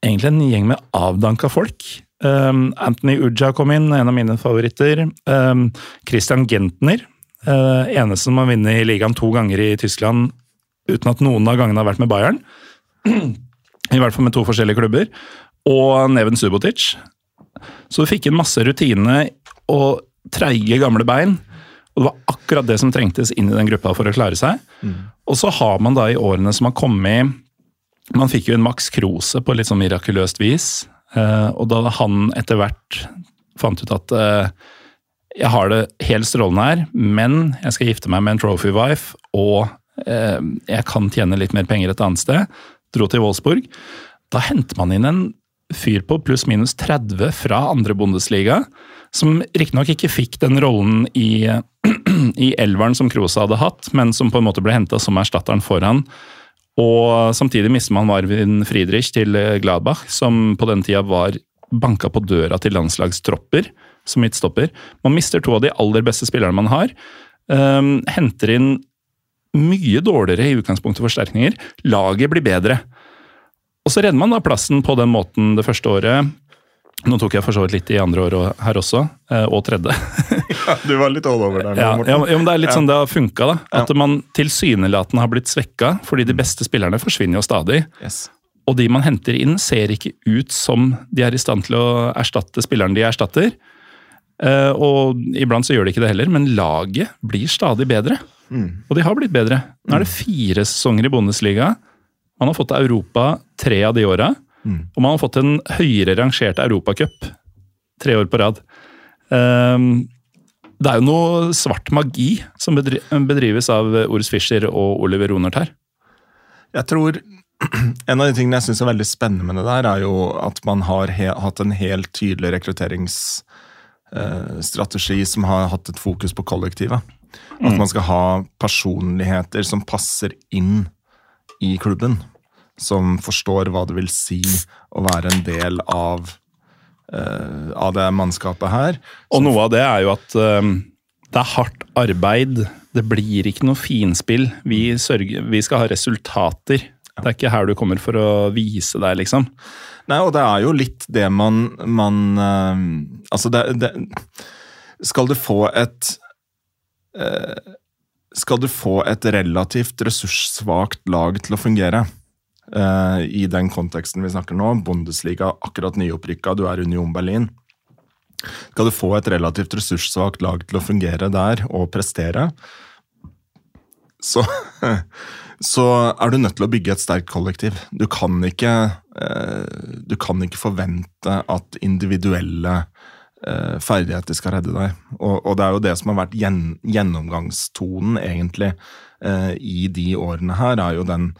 egentlig en gjeng med avdanka folk. Um, Anthony Uja kom inn, en av mine favoritter. Um, Christian Gentner, uh, eneste som har vunnet i ligaen to ganger i Tyskland uten at noen av gangene har vært med Bayern. I hvert fall med to forskjellige klubber. Og Neven Subotic. Så du fikk inn masse rutine og treige, gamle bein. Og det var akkurat det som trengtes inn i den gruppa for å klare seg. Og så har man da i årene som har kommet man fikk jo en Max Krose på litt sånn mirakuløst vis. Eh, og da han etter hvert fant ut at eh, jeg har det helt strålende her, men jeg skal gifte meg med en trophy wife, og eh, jeg kan tjene litt mer penger et annet sted, dro til Wolfsburg. Da henter man inn en fyr på pluss-minus 30 fra andre Bundesliga, som riktignok ikke fikk den rollen i, i elveren som Krosa hadde hatt, men som på en måte ble henta som erstatteren for han. Og samtidig mister man Marvin Friedrich til Gladbach, som på den tida var banka på døra til landslagstropper som midtstopper. Man mister to av de aller beste spillerne man har. Um, henter inn mye dårligere i utgangspunktet forsterkninger. Laget blir bedre. Og så redder man da plassen på den måten det første året. Nå tok jeg for så vidt litt i andre år her også, eh, og tredje. ja, du var litt all over der. Ja, ja, men det er litt sånn det har funka. da. At man tilsynelatende har blitt svekka, fordi de beste spillerne forsvinner jo stadig. Yes. Og de man henter inn, ser ikke ut som de er i stand til å erstatte spilleren de erstatter. Eh, og iblant så gjør de ikke det heller, men laget blir stadig bedre. Mm. Og de har blitt bedre. Nå er det fire sesonger i Bundesliga. Man har fått Europa tre av de åra. Mm. Og man har fått en høyere rangert europacup tre år på rad. Um, det er jo noe svart magi som bedrives av Ors Fischer og Oliver Ronert her. Jeg tror En av de tingene jeg syns er veldig spennende med det der, er jo at man har hatt en helt tydelig rekrutteringsstrategi eh, som har hatt et fokus på kollektivet. At Mm. man skal ha personligheter som passer inn i klubben. Som forstår hva det vil si å være en del av, uh, av det mannskapet her. Og noe av det er jo at uh, det er hardt arbeid. Det blir ikke noe finspill. Vi, sørger, vi skal ha resultater. Det er ikke her du kommer for å vise deg, liksom. Nei, og det er jo litt det man, man eh, Altså, det, det Skal du få et eh, Skal du få et relativt ressurssvakt lag til å fungere, eh, i den konteksten vi snakker nå, Bundesliga akkurat nyopprykka, du er Union Berlin Skal du få et relativt ressurssvakt lag til å fungere der og prestere, så så er du nødt til å bygge et sterkt kollektiv. Du kan ikke, eh, du kan ikke forvente at individuelle eh, ferdigheter skal redde deg. Og, og, det er jo det som har vært gjen, gjennomgangstonen, egentlig, eh, i de årene her, er jo den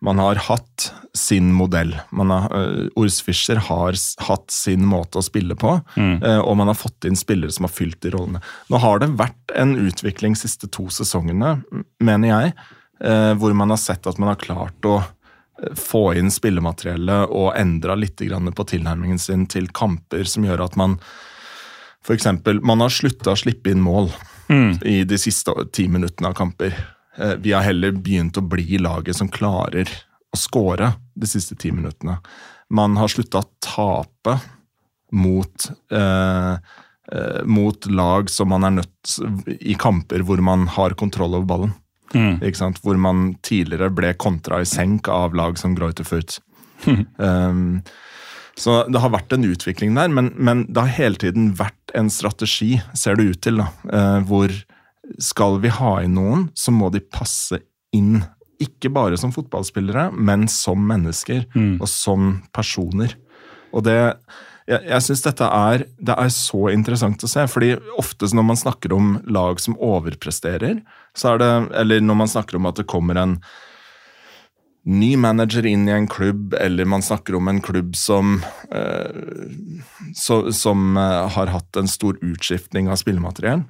man har hatt sin modell. Man har, uh, Ors Fischer har hatt sin måte å spille på, Mm. uh, og man har fått inn spillere som har fylt de rollene. Nå har det vært en utvikling de siste to sesongene, mener jeg, uh, hvor man har sett at man har klart å få inn spillemateriellet og endra litt grann på tilnærmingen sin til kamper, som gjør at man f.eks. Man har slutta å slippe inn mål i de siste ti minuttene av kamper. Eh, Vi har heller begynt å bli laget som klarer å skåre de siste ti minuttene. Man har slutta å tape mot, eh, eh, mot lag som man er nødt i kamper hvor man har kontroll over ballen. Sant? Hvor man tidligere ble kontra i senk av lag som Greuter Furt. Um, så det har vært en utvikling der, men, men det har hele tiden vært en strategi, ser det ut til, da, eh, hvor skal vi ha inn noen, så må de passe inn. Ikke bare som fotballspillere, men som mennesker og som personer. Og det Jeg, jeg syns dette er, det er så interessant å se, fordi ofte når man snakker om lag som overpresterer, så er det Eller når man snakker om at det kommer en ny manager inn i en klubb, eller man snakker om en klubb som, eh, så, som eh, har hatt en stor utskiftning av spillemateriell,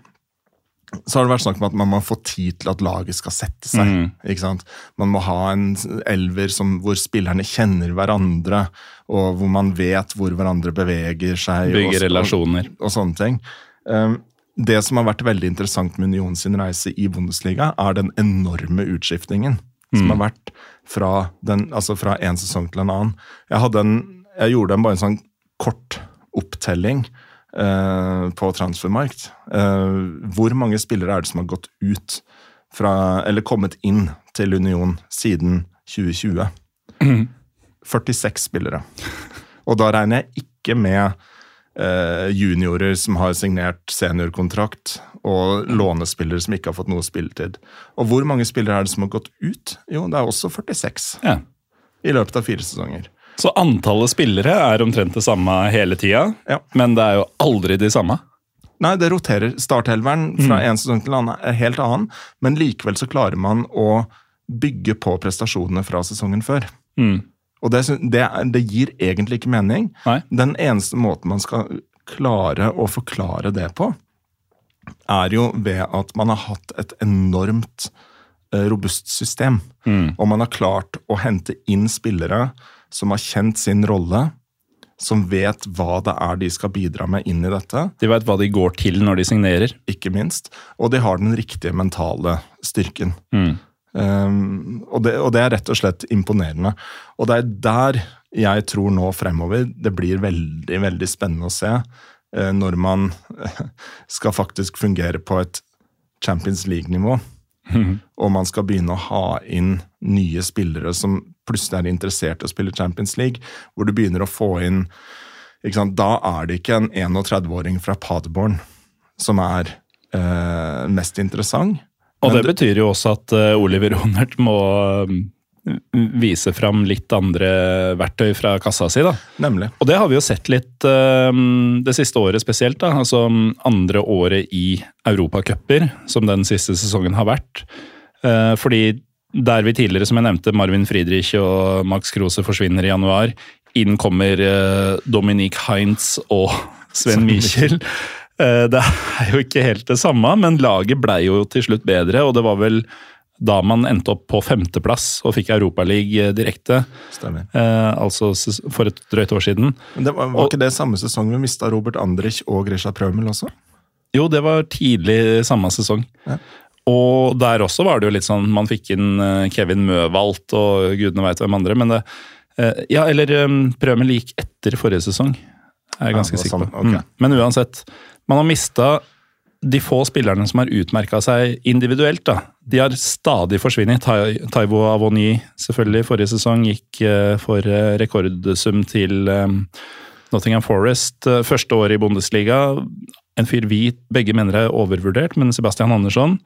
så har det vært snakk om at man må få tid til at laget skal sette seg. ikke sant? Man må ha en elver som, hvor spillerne kjenner hverandre, og hvor man vet hvor hverandre beveger seg. Bygge relasjoner. Og, og sånne ting. Um, det som har vært veldig interessant med Union sin reise i Bundesliga, er den enorme utskiftningen som har vært fra, den, altså fra en sesong til en annen. Jeg, en, jeg gjorde en bare en sånn kort opptelling på transfermarkt. Eh, hvor mange spillere er det som har gått ut fra, eller kommet inn til Union siden 2020? 46 spillere. Og da regner jeg ikke med eh, juniorer som har signert seniorkontrakt, og lånespillere som ikke har fått noe spilletid. Og hvor mange spillere er det som har gått ut? Jo, det er også 46. Ja. i løpet av fire sesonger. Så antallet spillere er omtrent det samme hele tida, Ja. men det er jo aldri de samme. Nei, det roterer. Starthelveren fra en sesong til en annen er helt annen, men likevel så klarer man å bygge på prestasjonene fra sesongen før. Mm. Og det, det, det gir egentlig ikke mening. Nei. Den eneste måten man skal klare å forklare det på, er jo ved at man har hatt et enormt eh, robust system. Og man har klart å hente inn spillere som har kjent sin rolle, som vet hva det er de skal bidra med inn i dette, De veit hva de går til når de signerer. ikke minst. Og de har den riktige mentale styrken. Um, og, det, og det er rett og slett imponerende. Og det er der jeg tror nå fremover det blir veldig, veldig spennende å se uh, når man skal faktisk fungere på et Champions League-nivå. Og man skal begynne å ha inn nye spillere som plutselig er interessert i å spille Champions League, hvor du begynner å få inn sant? Da er det ikke en 31-åring fra Paderborn som er eh, mest interessant. Og det, det betyr jo også at uh, Oliver Ronert må uh, vise fram litt andre verktøy fra kassa si, da. Nemlig. Og det har vi jo sett litt uh, det siste året spesielt. da, altså Andre året i europacuper, som den siste sesongen har vært. Eh, fordi der vi tidligere, som jeg nevnte, Marvin Friedrich og Max Krose forsvinner i januar. Inn kommer eh, Dominique Heinz og Sven Michel. Eh, det er jo ikke helt det samme, men laget blei jo til slutt bedre, og det var vel da man endte opp på femteplass og fikk Europaligaen direkte. Stemmer. Eh, altså for et drøyt år siden. Men det var, var ikke det samme sesong vi mista Robert Andrich og Grisha Prømel også? Jo, det var tidlig samme sesong. Ja. Og der også var det jo litt sånn Man fikk inn eh, Kevin Møvalt og gudene veit hvem andre, men det eh, Ja, eller um, Prømel gikk etter forrige sesong. Er jeg ganske ja, sikker på. sånn, Okay. Men uansett. Man har mista de få spillerne som har utmerka seg individuelt. da. De har stadig forsvunnet. Tai- Taivo Avony selvfølgelig forrige sesong gikk eh, for eh, rekordsum til eh, Nottingham Forest. eh, første året i Bundesliga. En fyr vi begge mener er overvurdert, men Sebastian Andersson.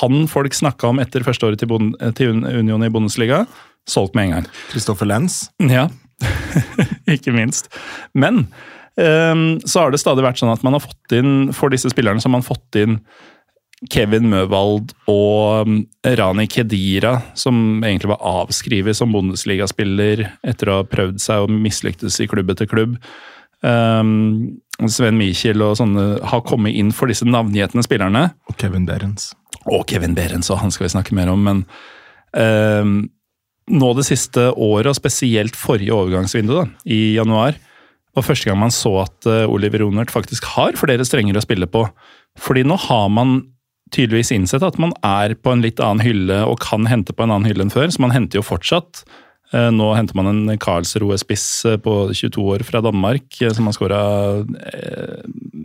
Han folk snakka om etter første året til, Bund- eh, til Union i Bundesliga. Solgt med en gang. Kristoffer Lenz? Ja, ikke minst. Men um, så har det stadig vært sånn at man har fått inn, for disse spillerne så har man fått inn Kevin Møwald og um, Rani Kedira, som egentlig var avskrevet som Bundesligaspiller etter å ha prøvd seg og mislyktes i klubb etter klubb. Ehm, Sven Michel og sånne har kommet inn for disse navngjetne spillerne. Og Kevin Behrens. Og Kevin Behrens, og han skal vi snakke mer om, men um, nå det siste året, og spesielt forrige overgangsvindu, da, i januar, var første gang man så at uh, Oliver Ronert faktisk har flere strenger å spille på. Fordi nå har man tydeligvis innsett at man er på en litt annen hylle og kan hente på en annen hylle enn før, så man henter jo fortsatt. Eh, Nå henter man en Karlsroe-spiss eh, på 22 år fra Danmark, eh, som har skåra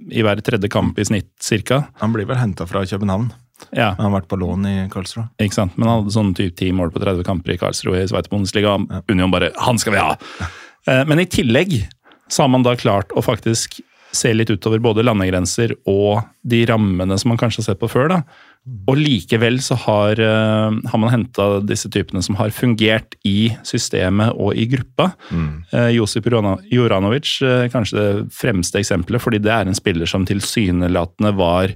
i hver tredje kamp i snitt, cirka. Han blir vel henta fra København. Ja. Han har vært på lån i Karlsruhe. Ikke sant? Men han hadde sånn typ ti mål på 30 kamper i Karlsruhe i Sveits Bundesliga. Union bare 'Han skal vi ha!' Men i tillegg så har man da klart å faktisk se litt utover både landegrenser og de rammene som man kanskje har sett på før. da. Og likevel så har, eh, har man henta disse typene som har fungert i systemet og i gruppa. Eh, Josip Joranovic eh, kanskje det fremste eksempelet, fordi det er en spiller som tilsynelatende var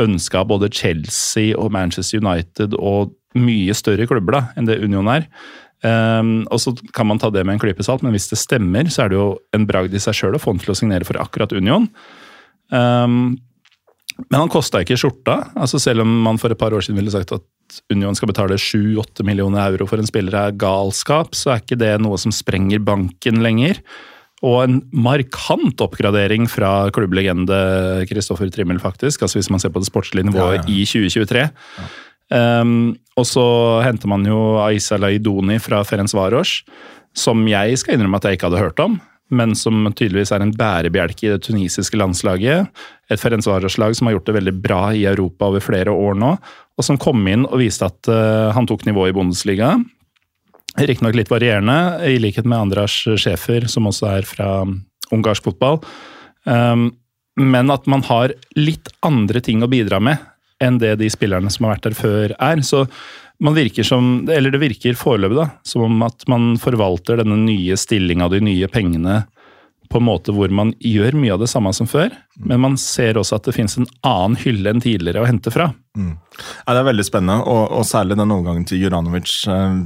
ønska av både Chelsea og Manchester United og mye større klubber da, enn det Union er. Um, og så kan man ta det med en klype salt, men hvis det stemmer, så er det jo en bragd i seg sjøl å få han til å signere for akkurat Union. Um, men han kosta ikke skjorta. altså Selv om man for et par år siden ville sagt at Union skal betale 7-8 millioner euro for en spiller er galskap, så er ikke det noe som sprenger banken lenger. Og en markant oppgradering fra klubblegende Kristoffer Trimmel, faktisk. altså Hvis man ser på det sportslige nivået Ja, ja. i 2023. Um, og så henter man jo Aisa Laidoni fra Ferenc Varos, som jeg skal innrømme at jeg ikke hadde hørt om, men som tydeligvis er en bærebjelke i det tunisiske landslaget. Et Ferenc Varos-lag som har gjort det veldig bra i Europa over flere år nå, og som kom inn og viste at eh, han tok nivået i Bundesliga. Riktignok litt varierende, i likhet med Andras sjefer, som også er fra ungarsk fotball. Um, men at man har litt andre ting å bidra med enn det de spillerne som har vært der før, er. Så man virker som, eller det virker foreløpig da, som om at man forvalter denne nye stillinga, de nye pengene, på en måte hvor man gjør mye av det samme som før, men man ser også at det finnes en annen hylle enn tidligere å hente fra. Mm. Ja, det er veldig spennende, og, og særlig den overgangen til Juranovic. Eh,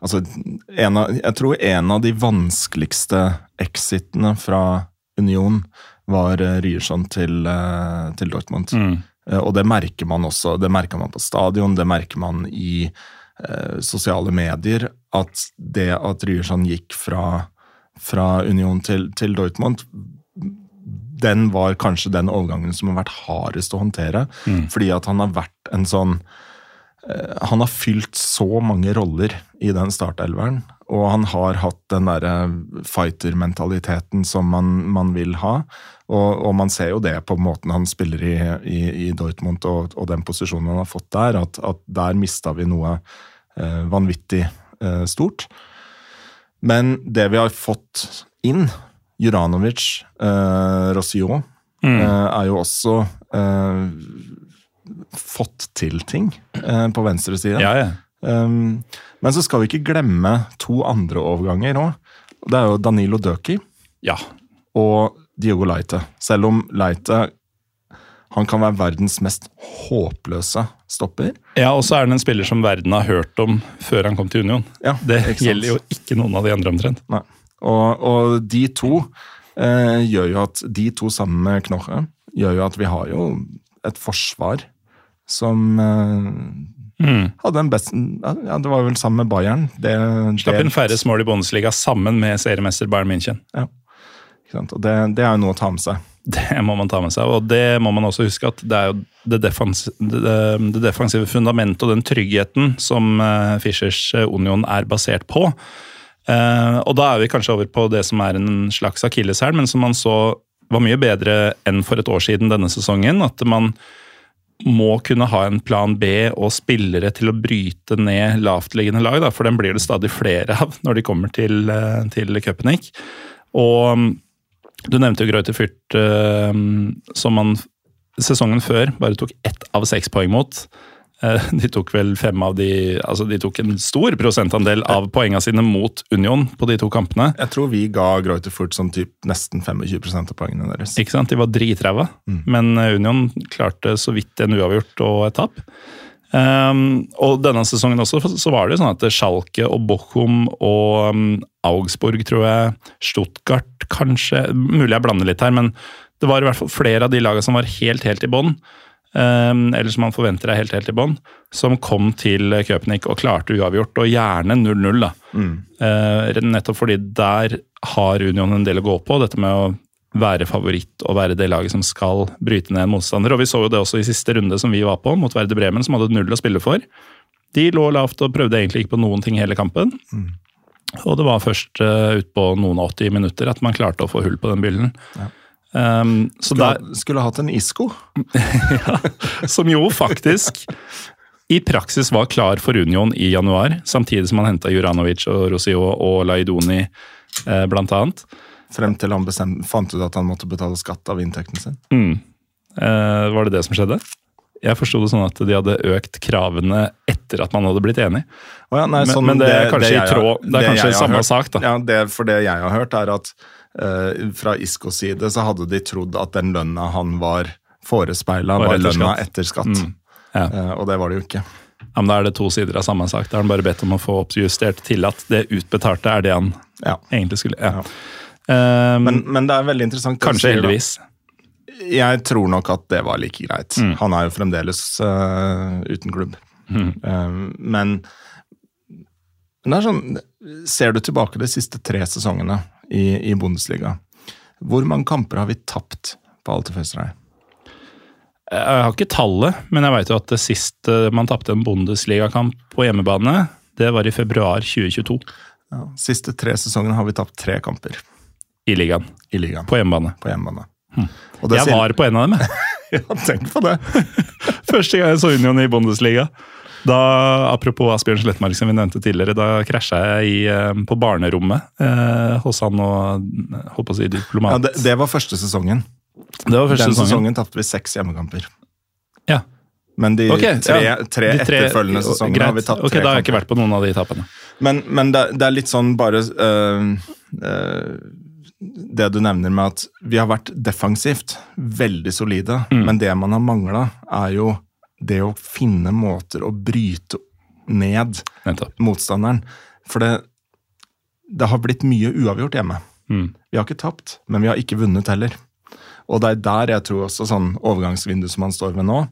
altså, av, jeg tror en av de vanskeligste exitene fra Union var uh, Ryerson til, uh, til Dortmund. Mm. Uh, og det merker man også. Det merker man på stadion, det merker man i sosiale medier. At det at Ryerson gikk fra fra Union til, til Dortmund, den var kanskje den overgangen som har vært hardest å håndtere. Mm. Fordi at han har vært en sånn eh, Han har fylt så mange roller i den startelveren. Og han har hatt den derre fighter-mentaliteten som man, man, vil ha. Og, og, man ser jo det på måten han spiller i, i, i Dortmund og, og, den posisjonen han har fått der, at, at der mista vi noe eh, vanvittig eh, stort. Men det vi har fått inn, Juranovic, eh, Rossio, mm. eh, er jo også eh, fått til ting eh, på venstre side. Ja, ja. Um, men så skal vi ikke glemme to andre overganger òg. Det er jo Danilo Døki ja. og Diogo Leite. Selv om Leite han kan være verdens mest håpløse stopper. Ja, og så er han en spiller som verden har hørt om før han kom til Union. Ja, det gjelder jo ikke noen av de andre omtrent. Nei. Og, og de to eh, gjør jo at De to sammen med Knorre gjør jo at vi har jo et forsvar som eh, mm. hadde en best Ja, det var vel sammen med Bayern. Det, Slapp inn færre mål i Bundesliga sammen med seriemester Bayern München. Ja. Og det, det er jo noe å ta med seg. Det må man ta med seg, og det må man også huske at det er jo det, defens, det, det defensive fundamentet og den tryggheten som uh, Fischers eh, Union er basert på. Uh, og da er vi kanskje over på det som er en slags akilleshæl, men som man så var mye bedre enn for et år siden denne sesongen. At man må kunne ha en plan B og spillere til å bryte ned lavtliggende lag, da, for den blir det stadig flere av når de kommer til, til Köpenick. Og du nevnte jo Greuter Fyrt, uh, som man sesongen før bare tok ett av seks poeng mot. Uh, de tok vel fem av de Altså, de tok en stor prosentandel av poengene sine mot Union på de to kampene. Jeg tror vi ga Greuter Furt sånn typ nesten 25% av poengene deres. Ikke sant? De var dritræva, mm. men eh, Union klarte så vidt en uavgjort og et tap. Um, og denne sesongen også så var det sånn at Schalke og Bochum og um, Augsburg, tror jeg, Stuttgart kanskje Mulig jeg blander litt her, men det var i hvert fall flere av de lagene som var helt, helt i bånn. Um, eller som man forventer er helt, helt i bånn. Som kom til Köpenick og klarte uavgjort, og gjerne 0-0. da. Mm. Uh, nettopp fordi der har Union en del å gå på. Dette med å være favoritt og være det laget som skal bryte ned en motstander. Og Vi så jo det også i siste runde som vi var på, mot Verde Bremen, som hadde null å spille for. De lå lavt og prøvde egentlig ikke på noen ting hele kampen. Mm. Og det var først uh, utpå noen og 80 minutter at man klarte å få hull på den byllen. Ja. Um, skulle, der, skulle hatt en Isco. ja, som jo faktisk i praksis var klar for Union i januar, samtidig som han henta Juranovic og Rosio og Laidoni, eh, blant annet. Frem til han bestemte, fant ut at han måtte betale skatt av inntekten sin. Mm. Eh, var det det som skjedde? Jeg forsto det sånn at de hadde økt kravene etter at man hadde blitt enig. Oh ja, nei, sånn, men, men, det er kanskje det i tråd, det er kanskje samme hørt, sak, da. Ja, det, For det jeg har hørt, er at eh, fra Iskos side så hadde de trodd at den lønna han var forespeila, var, var lønna etter skatt. Mm. Ja. Eh, og det var det jo ikke. Ja, men Da er det to sider av samme sak. Da har han bare bedt om å få oppjustert til at det utbetalte er det han ja. egentlig skulle. Ja. Um, men, men, det er veldig interessant. Kanskje heldigvis. Jeg tror nok at det var like greit. Mm. Han er jo fremdeles uh, uten klubb. Mm. Um, men, men det er sånn Ser du tilbake de siste tre sesongene i, i Bundesliga, hvor mange kamper har vi tapt på Alte Festerøy? Jeg har ikke tallet, men jeg vet jo at det siste man tapte en Bundesligakamp på hjemmebane, det var i februar 2022. Ja, siste tre sesongene har vi tapt tre kamper. I ligaen. I ligaen. På hjemmebane. På hjemmebane. Hm. Jeg var på en av dem, jeg. ja, tenk på det. Første gang jeg så Union i Bundesliga. Da, Apropos Asbjørn Slettmark, som vi nevnte tidligere. Da krasja jeg i, eh, på barnerommet eh, hos han og holdt på å si diplomat. Ja, det, det var første sesongen. Det var første Den sesongen, sesongen tapte vi seks hjemmekamper. Ja. Men de okay, tre, ja. tre De tre- etterfølgende sesongene greit. har vi tapt Ok, tre Da har jeg ikke vært på noen av de tapene. Men, men det, det er litt sånn bare øh, øh, Det du nevner med at vi har vært defensivt veldig solide, Mm. men det man har mangla, er jo det å finne måter å bryte ned motstanderen. For det, det har blitt mye uavgjort hjemme. Mm. Vi har ikke tapt, men vi har ikke vunnet heller. Og det er der jeg tror også sånn overgangsvindu som man står ved nå,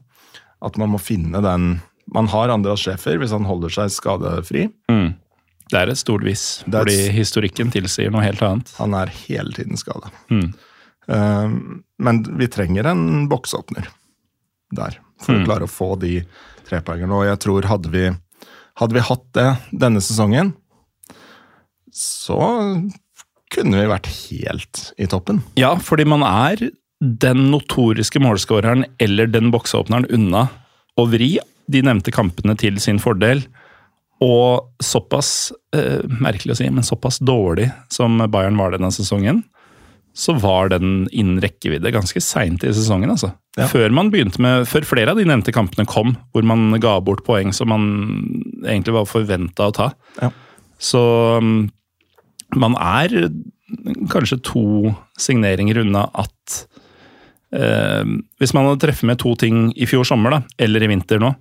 at man må finne den Man har Andreas sjefer hvis han holder seg skadefri. Mm. Det er et stort hvis, fordi historikken tilsier noe helt annet. Han er hele tiden skada. Mm. men vi trenger en boksåpner der, for Mm. å klare å få de trepoengerne. Og jeg tror hadde vi, hadde vi hatt det denne sesongen, så kunne vi vært helt i toppen. Ja, fordi man er den notoriske målskåreren eller den bokseåpneren unna å vri de nevnte kampene til sin fordel. Og såpass, eh, merkelig å si, men såpass dårlig som Bayern var denne sesongen, så var den innen rekkevidde ganske seint i sesongen. altså. Ja. Før med, før flere av de nevnte kampene kom, hvor man ga bort poeng som man egentlig var forventa å ta. Ja. Så mm, man er kanskje to signeringer unna at eh, Hvis man hadde treffet med to ting i fjor sommer, da, eller i vinter nå,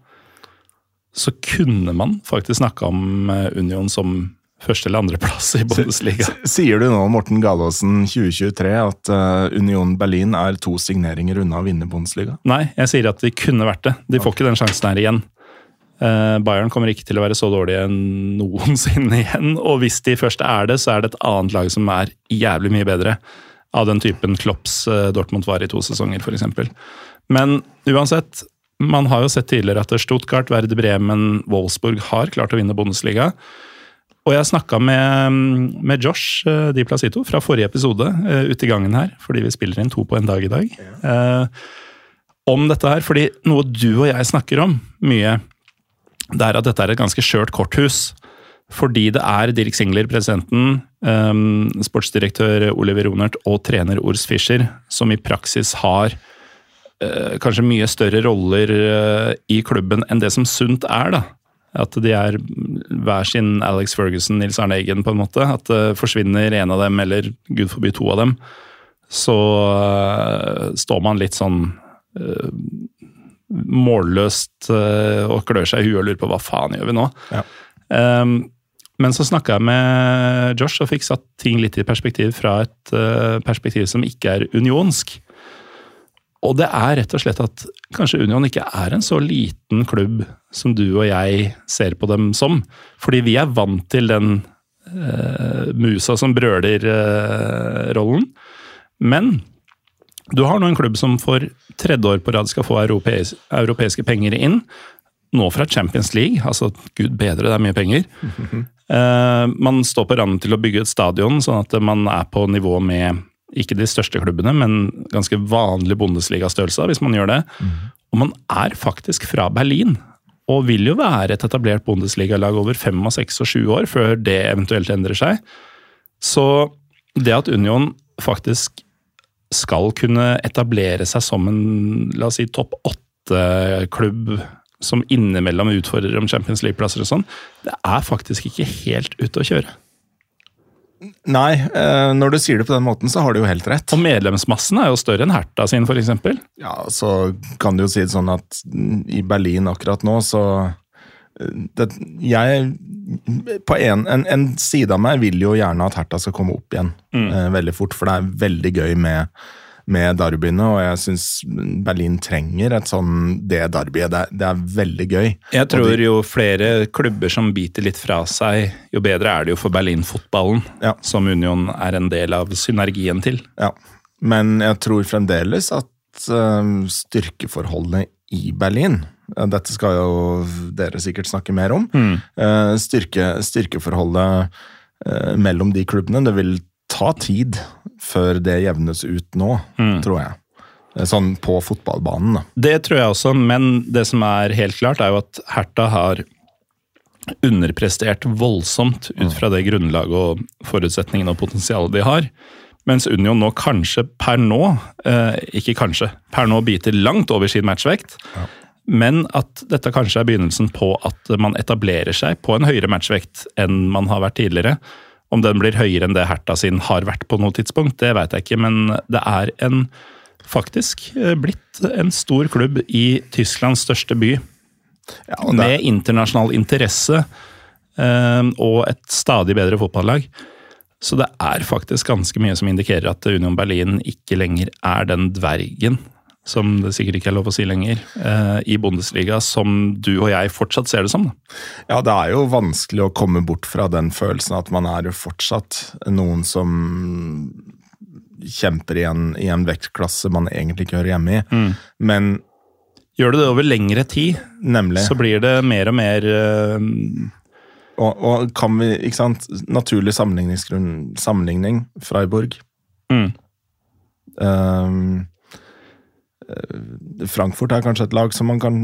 så kunne man faktisk snakka om eh, Union som første- eller andreplass i Bundesliga. Sier du nå, Morten Galaasen 2023, at eh, Union Berlin er to signeringer unna å vinne Bundesliga? Nei, jeg sier at de kunne vært det. De får ikke den sjansen her igjen. Eh, Bayern kommer ikke til å være så dårlige noensinne igjen. Og hvis de først er det, så er det et annet lag som er jævlig mye bedre. Av den typen Klopps Dortmund var i to sesonger, f.eks. Men uansett, man har jo sett tidligere at Stuttgart, Werder Bremen, Wolfsburg har klart å vinne Bundesliga. Og jeg snakka med, med Josh eh, Di Placito fra forrige episode eh, ute i gangen her, fordi vi spiller inn to på en dag i dag. Eh, om dette her, fordi noe du og jeg snakker om mye, det er at dette er et ganske skjørt korthus. Fordi det er Dirk Singler, presidenten, eh, sportsdirektør Oliver Ronert og trener Ors Fischer som i praksis har kanskje mye større roller eh, i klubben enn det som sunt er. da. At de er hver sin Alex Ferguson, Nils Arne Eggen, på en måte. At det forsvinner en av dem, eller gud forby to av dem. Så eh, står man litt sånn eh, målløst eh, og klør seg i huet og lurer på hva faen gjør vi nå. Ja. Um, men så snakka jeg med Josh og fikk satt ting litt i perspektiv fra et uh, perspektiv som ikke er unionsk. Og det er rett og slett at kanskje Union ikke er en så liten klubb som du og jeg ser på dem som. Fordi vi er vant til den eh, musa som brøler-rollen. Men du har nå en klubb som for tredje år på rad skal få europeis europeiske penger inn. Nå fra Champions League, altså gud bedre, det er mye penger. Eh, man står på randen til å bygge et stadion, sånn at man er på nivå med ikke de største klubbene, men ganske vanlig bondesligastørrelse, hvis man gjør det. Og man er faktisk fra Berlin, og vil jo være et etablert bondesligalag over fem og seks og sju år, før det eventuelt endrer seg. Så det at Union faktisk skal kunne etablere seg som en la oss si, topp åtte-klubb som innimellom utfordrer om Champions League-plasser og sånn, det er faktisk ikke helt ute å kjøre. Nei, eh, når du sier det på den måten, så har du jo helt rett. Og medlemsmassen er jo større enn Herta sin, f.eks. Ja, så kan du jo si det sånn at i Berlin akkurat nå, så eh, det, Jeg På en, en, en side av meg vil jo gjerne at Herta skal komme opp igjen mm. veldig fort, for det er veldig gøy med, med derbyene, og jeg syns Berlin trenger et sånn det derbyet. Det, det er veldig gøy. Jeg tror de- jo flere klubber som biter litt fra seg, jo bedre er det jo for Berlin-fotballen, Ja. som Union er en del av synergien til. Ja, men jeg tror fremdeles at uh, styrkeforholdet i Berlin eh, Dette skal jo dere sikkert snakke mer om. Mm. styrke, styrkeforholdet eh, mellom de klubbene Det vil ta tid før det jevnes ut nå, tror jeg. Eh, Sånn på fotballbanen, da. Det tror jeg også, men det som er helt klart, er jo at Herta har underprestert voldsomt ut fra det grunnlaget og forutsetningene og potensialet de har. Mens Union nå kanskje per nå, eh, ikke kanskje, per nå biter langt over sin matchvekt. Men at dette kanskje er begynnelsen på at man etablerer seg på en høyere matchvekt enn man har vært tidligere. Om den blir høyere enn det Herta sin har vært på noe tidspunkt, det veit jeg ikke, men det er en faktisk eh, blitt en stor klubb i Tysklands største by. Ja, det, Med internasjonal interesse eh, og et stadig bedre fotballag. Så det er faktisk ganske mye som indikerer at Union Berlin ikke lenger er den dvergen som det sikkert ikke er lov å si lenger, eh, i Bundesliga, som du og jeg fortsatt ser det som. Da. ja, det er jo vanskelig å komme bort fra den følelsen at man er jo fortsatt noen som kjemper i en, i en vektklasse man egentlig ikke hører hjemme i. Men Gjør du det over lengre tid, nemlig så blir det mer og mer eh, og, og kan vi, ikke sant Naturlig Sammenligning Freiburg. mm, eh, Frankfurt er kanskje et lag som man kan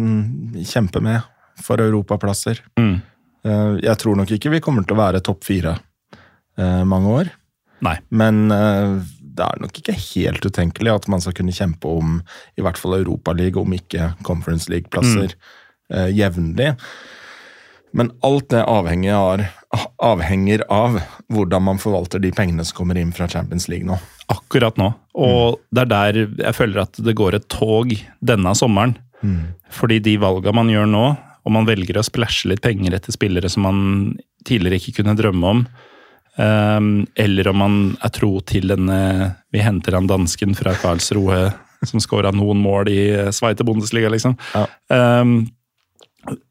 kjempe med for europaplasser. mm. Eh, jeg tror nok ikke vi kommer til å være topp fire eh, mange år. Nei. Men eh, det er nok ikke helt utenkelig at man skal kunne kjempe om i hvert fall Europaliga, om ikke Conference League-plasser mm. jevnlig. Men alt det avhenger av, avhenger av hvordan man forvalter de pengene som kommer inn fra Champions League nå. akkurat nå. Og det er der jeg føler at det går et tog denne sommeren. Fordi de valga man gjør nå, om man velger å splæsje litt penger etter spillere som man tidligere ikke kunne drømme om, ehm, eller om man er tro til denne Vi henter han dansken fra Karlsroe som skåra noen mål i Sveite Bundesliga, liksom. Ja. Ehm,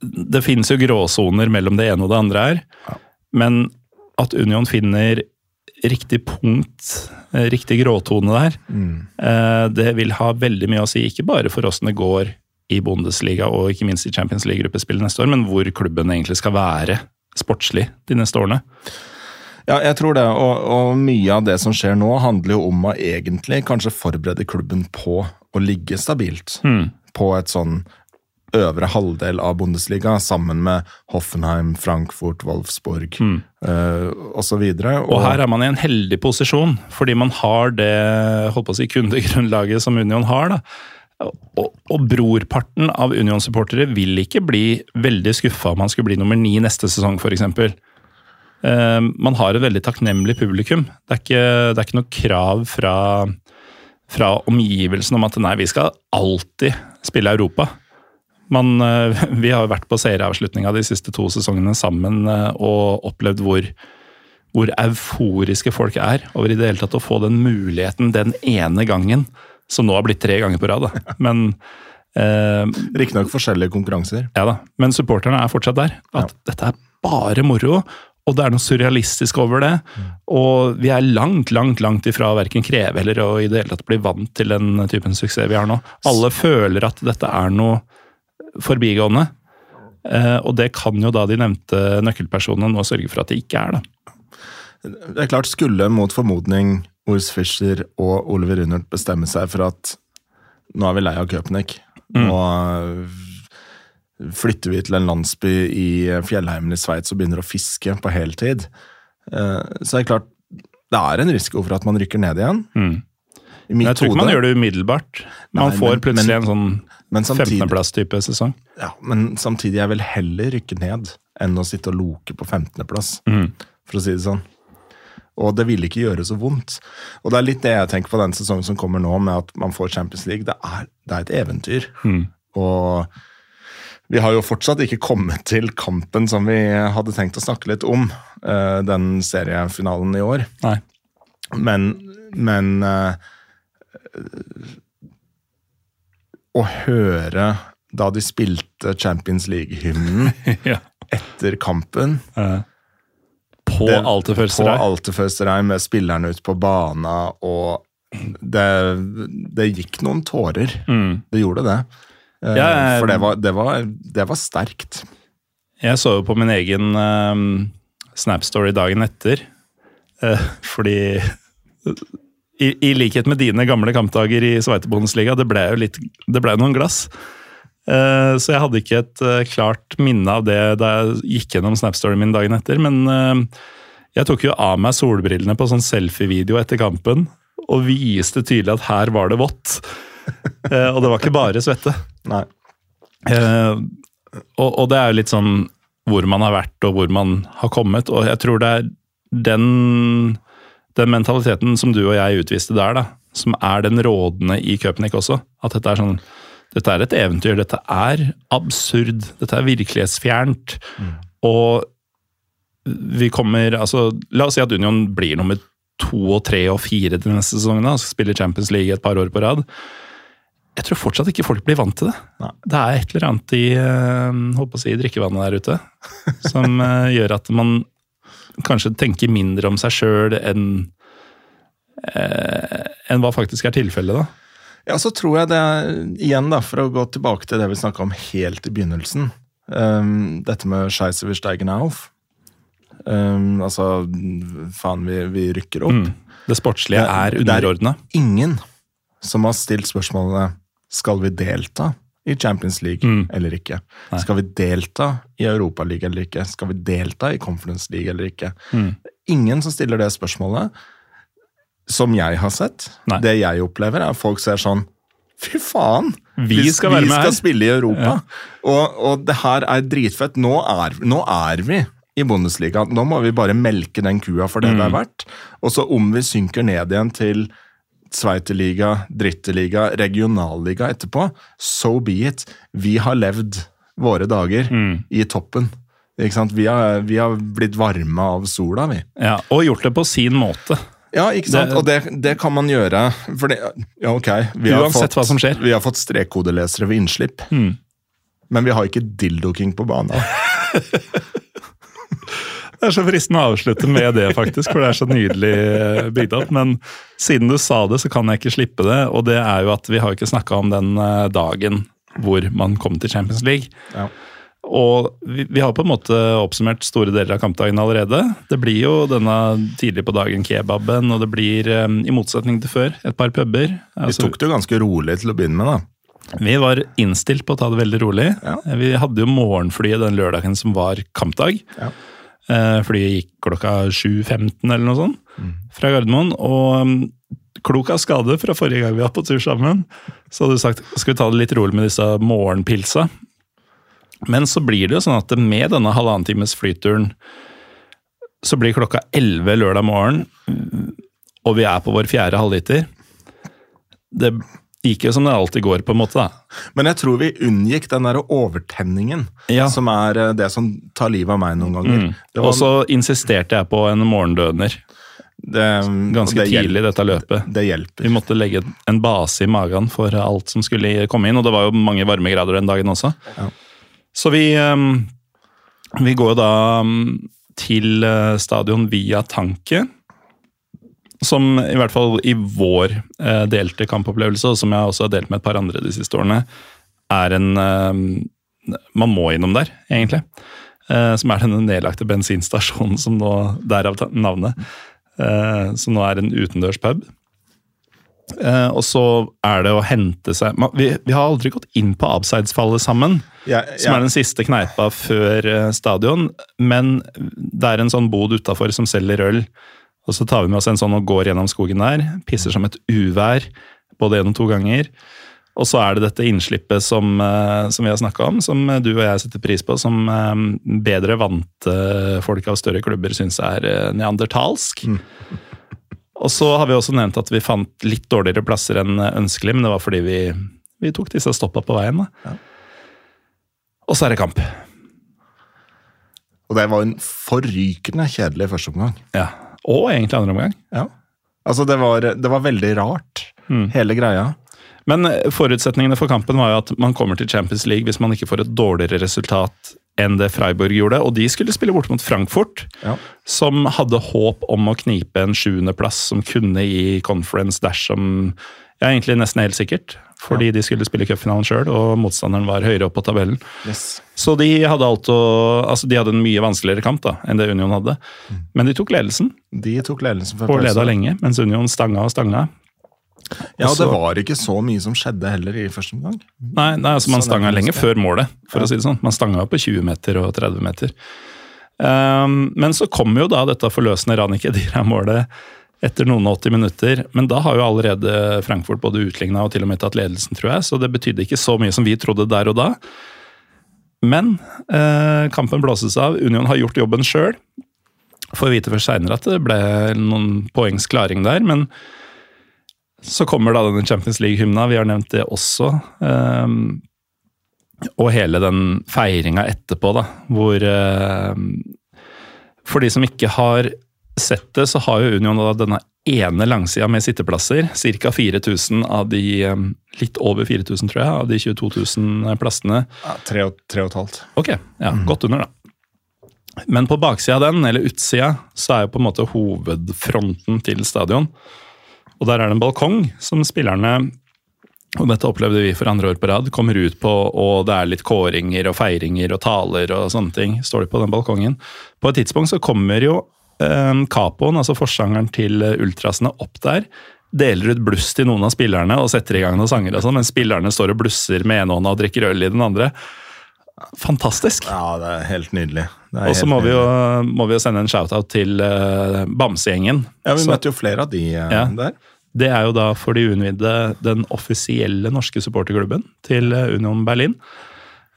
det finnes jo gråsoner mellom det ene og det andre her, men at Union finner riktig punkt, eh, riktig gråtone der, mm. det vil ha veldig mye å si, ikke bare for åssen det går i Bundesliga og ikke minst i Champions League-gruppespillet neste år, men hvor klubben egentlig skal være sportslig de neste årene. Ja, jeg tror det, og, og mye av det som skjer nå, handler jo om å egentlig kanskje forberede klubben på å ligge stabilt på et sånn øvre halvdel av Bundesliga, sammen med Hoffenheim, Frankfurt, Wolfsburg eh, osv. Og her er man i en heldig posisjon, fordi man har det holdt på å si, kundegrunnlaget som Union har. da. Og, og brorparten av Union-supportere vil ikke bli veldig skuffa om man skulle bli nummer ni neste sesong, f.eks. Uh, man har et veldig takknemlig publikum. Det er ikke, det er ikke noe krav fra, fra omgivelsen om at nei, vi skal alltid spille Europa. Man, eh, vi har vært på serieavslutninga de siste to sesongene sammen eh, og opplevd hvor, hvor euforiske folk er over i det hele tatt å få den muligheten den ene gangen, som nå har blitt tre ganger på rad. Da. Men, eh, Riktignok forskjellige konkurranser. ja da, men supporterne er fortsatt der. At dette er bare moro. Og det er noe surrealistisk over det. Og vi er langt, langt langt ifra å verken kreve eller å i det hele tatt bli vant til den typen suksess vi har nå. Alle føler at dette er noe forbigående. Eh, og det kan jo da de nevnte nøkkelpersonene nå sørge for at det ikke er. da. Det er klart, skulle mot formodning Urs Fischer og Oliver Runnert bestemme seg for at nå er vi lei av Köpenick, nå øh, flytter vi til en landsby i fjellheimen i Sveits og begynner å fiske på heltid, så det er klart det er en risiko for at man rykker ned igjen. I mitt hode. jeg tror ikke man gjør det umiddelbart. Man Nei, får men- plutselig men- en sånn men samtidig- 15.-plass-type sesong. Ja, men samtidig jeg vil heller rykke ned enn å sitte og loke på 15.-plass, for å si det sånn. Og det vil ikke gjøre så vondt. Og det er litt det jeg tenker på den sesongen som kommer nå, med at man får Champions League. Det er, det er et eventyr. Og vi har jo fortsatt ikke kommet til kampen som vi hadde tenkt å snakke litt om, eh, den seriefinalen i år. Nei. Men, men eh, Å høre da de spilte Champions League-hymnen ja. etter kampen På det- Alte På Førsterei. Med spillerne ute på bana, og det, det gikk noen tårer. Det gjorde det. Eh, Ja, jeg- For det var, det, var, det var sterkt. Jeg så jo på min egen um, Snap-story dagen etter, uh, fordi i, I likhet med dine gamle kampdager i Sveitebondesliga, det ble jo litt, det ble noen glass. Eh, så jeg hadde ikke et eh, klart minne av det da jeg gikk gjennom Snap-storyen min dagen etter, men eh, jeg tok jo av meg solbrillene på sånn selfie-video etter kampen, og viste tydelig at her var det vått. Og det var ikke bare svette. Nei. Eh, og, og det er jo litt sånn hvor man har vært og hvor man har kommet, og jeg tror det er den, den mentaliteten som du og jeg utviste der, da, som er den rådende i Köpnik også. At dette er sånn dette er et eventyr, dette er absurd, dette er virkelighetsfjernt. Og vi kommer altså La oss si at Union blir nummer to og tre og fire til neste sesong, da, skal spille Champions League et par år på rad. Jeg tror fortsatt ikke folk blir vant til det. Nei. Det er et eller annet i eh, si, drikkevannet der ute som eh, gjør at man kanskje tenker mindre om seg sjøl enn eh, hva faktisk er tilfellet. da. Ja, så tror jeg det er, igjen da, for å gå tilbake til det vi snakka om helt i begynnelsen, um, dette med Scheisse wir steigen auf. Um, altså, faen, vi, vi rykker opp. Mm. Det sportslige er det er- Ingen som har stilt spørsmålene skal vi delta i Champions League Mm. eller ikke. Skal vi delta i Europaligaen eller ikke? Skal vi delta i Conference League eller ikke? Mm. Ingen som stiller det spørsmålet, som jeg har sett. Nei. Det jeg opplever, er at folk ser sånn Fy faen! Vi skal vi skal her." spille i Europa. Og, og det her er dritfett. Nå er, nå er vi i Bundesliga. Nå må vi bare melke den kua for det det er verdt. Og så om vi synker ned igjen til Sveiterliga, Dritteliga, regionalliga etterpå, so be it. Vi har levd våre dager i toppen. Ikke sant? Vi, har, vi har blitt varme av sola, vi. Ja, og gjort det på sin måte. Ja, ikke sant? Det- og det, det kan man gjøre. For det, ja, ok. Vi har fått, hva som skjer. Vi har fått strekkodelesere ved innslipp. Mm. Men vi har ikke dildoking på banen. Det er så fristende å avslutte med det, faktisk, for det er så nydelig eh, bygd opp. Men siden du sa det, så kan jeg ikke slippe det. Og det er jo at vi har jo ikke snakka om den eh, dagen hvor man kom til Champions League. Ja. Og vi, vi har på en måte oppsummert store deler av kampdagen allerede. Det blir jo denne tidlig på dagen kebaben, og det blir, eh, i motsetning til før, et par puber. Vi Altså, tok det jo ganske rolig til å begynne med, da. vi var innstilt på å ta det veldig rolig. Ja. Vi hadde jo morgenflyet den lørdagen som var kampdag. Ja. Eh, Flyet gikk klokka 7.15 eller noe sånt fra Gardermoen. Og mm, klok av skade fra forrige gang vi var på tur sammen, så hadde du sagt skal vi ta det litt rolig med disse morgenpilsa. Men så blir det jo sånn at med denne halvannen times flyturen så blir klokka 11 lørdag morgen, mm, og vi er på vår fjerde halvliter. Det gikk jo som det alltid går, på en måte. da. Men jeg tror vi unngikk den der overtenningen, Ja. som er eh, det som tar livet av meg noen ganger. Det, Og så insisterte jeg på en morgendøner det, ganske det tidlig i dette løpet. Det hjelper. Vi måtte legge en base i magen for alt som skulle komme inn, og det var jo mange varmegrader den dagen også. Ja. Så vi, um, vi går da um, til uh, stadion via Tanke. Som i hvert fall i vår eh, delte kampopplevelse, og som jeg også har delt med et par andre de siste årene, er en eh, Man må innom der, egentlig. Eh, som er denne nedlagte bensinstasjonen som nå Derav navnet. Uh, som nå er en utendørs pub. Eh, og så er det å hente seg man, vi, vi har aldri gått inn på abseidsfallet sammen, Jeg, som er den siste kneipa før eh, stadion. Men det er en sånn bod utafor som selger øl. Og så tar vi med oss en sånn og går gjennom skogen der. Pisser som et uvær både én og to ganger. Og så er det dette innslippet som, eh, som vi har snakka om, som du og jeg setter pris på, som eh, bedre vante folk av større klubber syns er neandertalsk. neandertalsk. Og så har vi også nevnt at vi fant litt dårligere plasser enn ønskelig, men det var fordi vi, vi tok disse stoppa på veien. Da. Og så er det kamp. Og det var en forrykende kjedelig første omgang. Ja. Og egentlig andre omgang. Ja. Altså, det var, det var veldig rart, hele greia. Men forutsetningene for kampen var jo at man kommer til Champions League hvis man ikke får et dårligere resultat enn det Freiburg gjorde. Og de skulle spille bort mot Frankfurt, Ja. som hadde håp om å knipe en sjuendeplass som kunne gi conference dersom Ja, egentlig nesten helt sikkert. Fordi de skulle spille cupfinalen sjøl, og motstanderen var høyere opp på tabellen. Yes. Så de hadde, alt å, altså de hadde en mye vanskeligere kamp da, enn det Union hadde. Men de tok ledelsen, De tok ledelsen for og leda lenge, mens Union stanga og stanga. Ja, og det var ikke så mye som skjedde heller i første omgang. Nei, nei altså man Sånn stanga lenge før målet, for å si det sånn. Man stanga på 20 meter og 30 meter. Um, men så kom jo da dette forløsende Ranike Edira-målet etter noen og 80 minutter. Men da har jo allerede Frankfurt både utligna og til og med tatt ledelsen, tror jeg. Så det betydde ikke så mye som vi trodde der og da. Men eh, kampen blåses av. Union har gjort jobben sjøl. Får vite først seinere at det ble noen poengs klaring der, men så kommer da denne Champions League-hymna, vi har nevnt det også. Eh, og hele den feiringa etterpå, da, hvor eh, For de som ikke har sett det, så har jo Union da denne ene langsida med sitteplasser. Ca. 4000 av de eh, Litt over 4000, tror jeg, av de 22 000 plassene. Ja, tre, og, tre og et halvt. Ok, ja, godt under, da. Men på baksida av den, eller utsida, så er jo på en måte hovedfronten til stadion. Og der er det en balkong som spillerne og dette opplevde vi for andre år på rad. Kommer ut på, og det er litt kåringer og feiringer og taler og sånne ting. Står de på den balkongen. På et tidspunkt så kommer jo eh, Capoen, altså forsangeren til Ultrasene, opp der. Deler ut bluss til noen av spillerne og setter i gang noen sanger, og sånn, mens spillerne står og blusser med ene hånda og drikker øl i den andre. Fantastisk. Ja, det er helt nydelig. Og så må, må vi jo sende en shout-out til uh, Bamsegjengen. Ja, vi Så- møtte jo flere av de uh, Ja. der. Det er jo da for de uinnvidde den offisielle norske supporterklubben til eh, Union Berlin.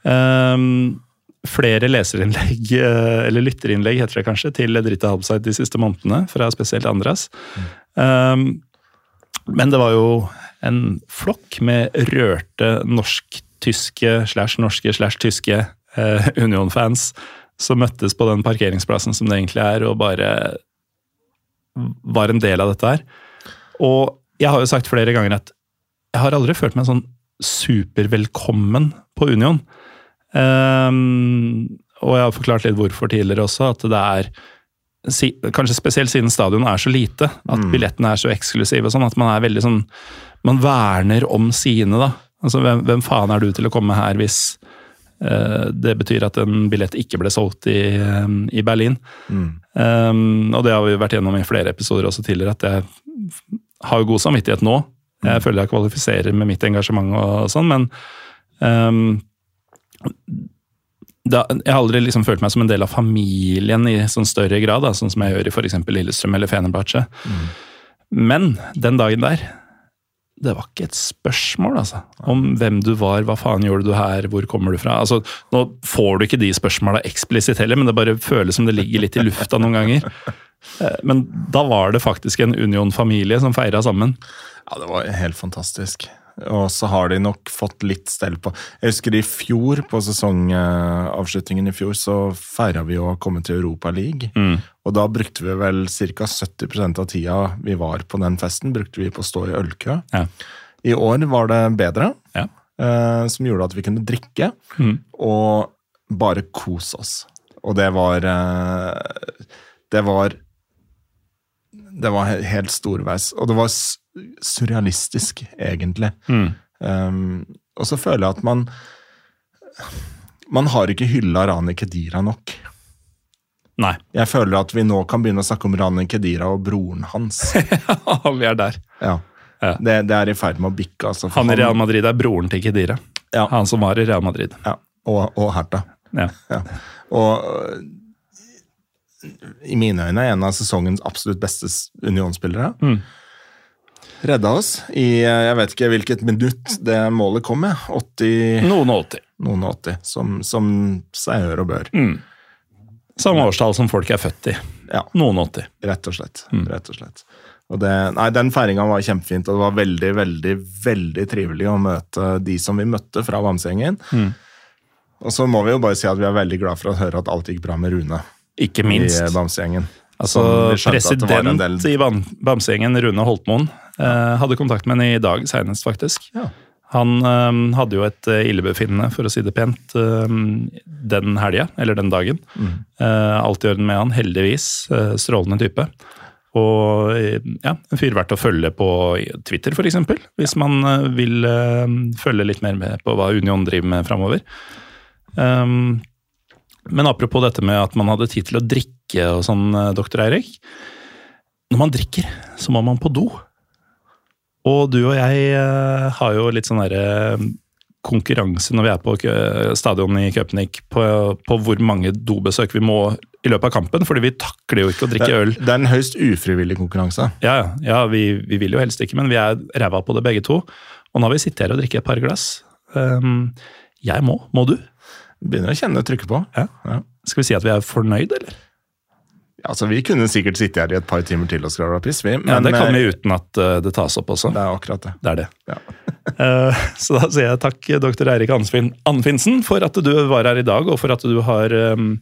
Ehm, flere leserinnlegg, eh, eller lytterinnlegg heter det kanskje, til Drita Halbside de siste månedene, fra spesielt Andreas. Ehm, men det var jo en flokk med rørte norsk-tyske slash norske slash tyske uh, Union-fans som møttes på den parkeringsplassen som det egentlig er, og bare var en del av dette her. Og jeg har jo sagt flere ganger at jeg har aldri følt meg sånn supervelkommen på Union. Ehm, og jeg har forklart litt hvorfor tidligere også, at det er Kanskje spesielt siden stadionet er så lite, at billettene er så eksklusive, og sånn, at man er veldig sånn Man verner om sine, da. Altså, hvem, hvem faen er du til å komme her hvis uh, det betyr at en billett ikke ble solgt i, um, i Berlin? Um, og det har vi vært gjennom i flere episoder også tidligere, at jeg har jo god samvittighet nå. Jeg føler jeg kvalifiserer med mitt engasjement og sånn, men um, da, jeg har aldri liksom følt meg som en del av familien i sånn større grad, da, sånn som jeg gjør i f.eks. Lillestrøm eller Fenerbahçe. Men den dagen der, det var ikke et spørsmål altså, om hvem du var, hva faen gjorde du her, hvor kommer du fra? Altså, nå får du ikke de spørsmåla eksplisitt heller, men det bare føles som det ligger litt i lufta noen ganger. Eh, Men da var det faktisk en Union-familie som feira sammen. Ja, det var helt fantastisk. Og så har de nok fått litt stell på Jeg husker i fjor, på sesongavslutningen i fjor, så feira vi å komme til Europa League. Og da brukte vi vel ca. 70% av tida vi var på den festen, brukte vi på å stå i ølkø. Ja. I år var det bedre, Ja. eh, som gjorde at vi kunne drikke og bare kose oss. Og det var eh, Det var Det var helt storveis. Og det var surrealistisk, egentlig. Um, og så føler jeg at man Man har ikke hylla Rani Kedira nok. Nei, Jeg føler at vi nå kan begynne å snakke om Rani Kedira og broren hans. vi er der. Ja. Ja. Det, det er i ferd med å bikke. Altså, Han i Real Madrid er broren til Kedira. Ja. Han som var i Real Madrid. Ja, og, og Hertha. Ja. Ja. Og i mine øyne er en av sesongens absolutt beste. Union-spillere. Mm. Redda oss i jeg vet ikke hvilket minutt det målet kom med. 80, Noen og 80. noen og 80, som, som seg hør og bør. Samme årstall som folk er født i. Ja, Noen og 80. rett og slett. Mm. Rett og slett. Og det, nei, Den feiringa var kjempefint, og det var veldig veldig, veldig trivelig å møte de som vi møtte fra Bamsegjengen. Mm. Og så må vi jo bare si at vi er veldig glad for å høre at alt gikk bra med Rune Ikke minst. I Bamsegjengen. Altså, president i Bam- Bamsegjengen, Rune Holtmoen, eh, hadde kontakt med henne i dag senest, faktisk. Ja. Han um, hadde jo et eh, illebefinnende, for å si det pent, um, den helga, eller den dagen. Mm. Uh, alt i orden med han, heldigvis. Uh, strålende type. Og ja, en fyr verdt å følge på Twitter, f.eks. Hvis man eh, vil eh, følge litt mer med på hva Union driver med framover. Um, men apropos dette med at man hadde tid til å drikke og sånn, doktor Eirik. Når man drikker, så må man på do. Og du og jeg eh, har jo litt sånn derre konkurranse når vi er på stadionet i Köpenick på, på, hvor mange dobesøk vi må i løpet av kampen, fordi vi takler jo ikke å drikke øl. Det er en høyst ufrivillig konkurranse. Ja, ja vi, vi, vil jo helst ikke, men vi er ræva på det begge to. Og nå har vi sittet her og drikket et par glass. Um, jeg må. Må du? Begynner å kjenne trykket på. Ja. ja. Skal vi si at vi er fornøyd, eller? Altså, Vi kunne sikkert sitte her i et par timer til og skravla piss, vi. Men, ja, det kan vi eh, uten at uh, det tas opp også. Det er akkurat det. Det er det. Ja. uh, så da sier jeg takk, doktor Eirik Anfinsen, for at du var her i dag, og for at du har um,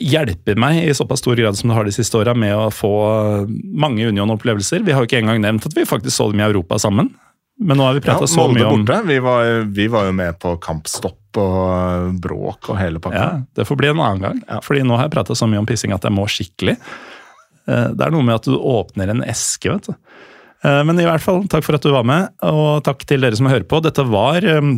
hjelper meg i såpass stor grad som du har de siste åra med å få mange Union-opplevelser. Vi har jo ikke engang nevnt at vi faktisk så dem i Europa sammen. Men nå har vi prata ja, så mye om borte. Vi var, vi var, jo med på kampstopp og bråk og hele pakka. Ja, det får bli en annen gang. Ja. Fordi nå har jeg prata så mye om pissing at jeg må skikkelig. Eh, det er noe med at du åpner en eske, vet du. Eh, men i hvert fall, takk for at du var med, og takk til dere som hører på. Dette var eh,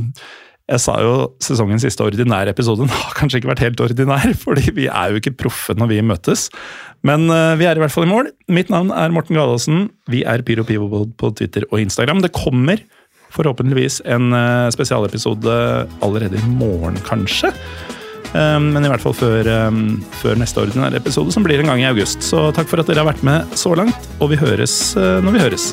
jeg sa jo sesongens siste ordinære episode den har kanskje ikke vært helt ordinær, fordi vi er jo ikke proffe når vi møtes. Men vi er i hvert fall i mål. Mitt navn er Morten Galaasen. Vi er Pyro Pivo på Twitter og Instagram. Det kommer forhåpentligvis en uh, spesialepisode allerede i morgen, kanskje. Um, men i hvert fall før, um, før, neste ordinære episode, som blir en gang i august. Så takk for at dere har vært med så langt, og vi høres når vi høres.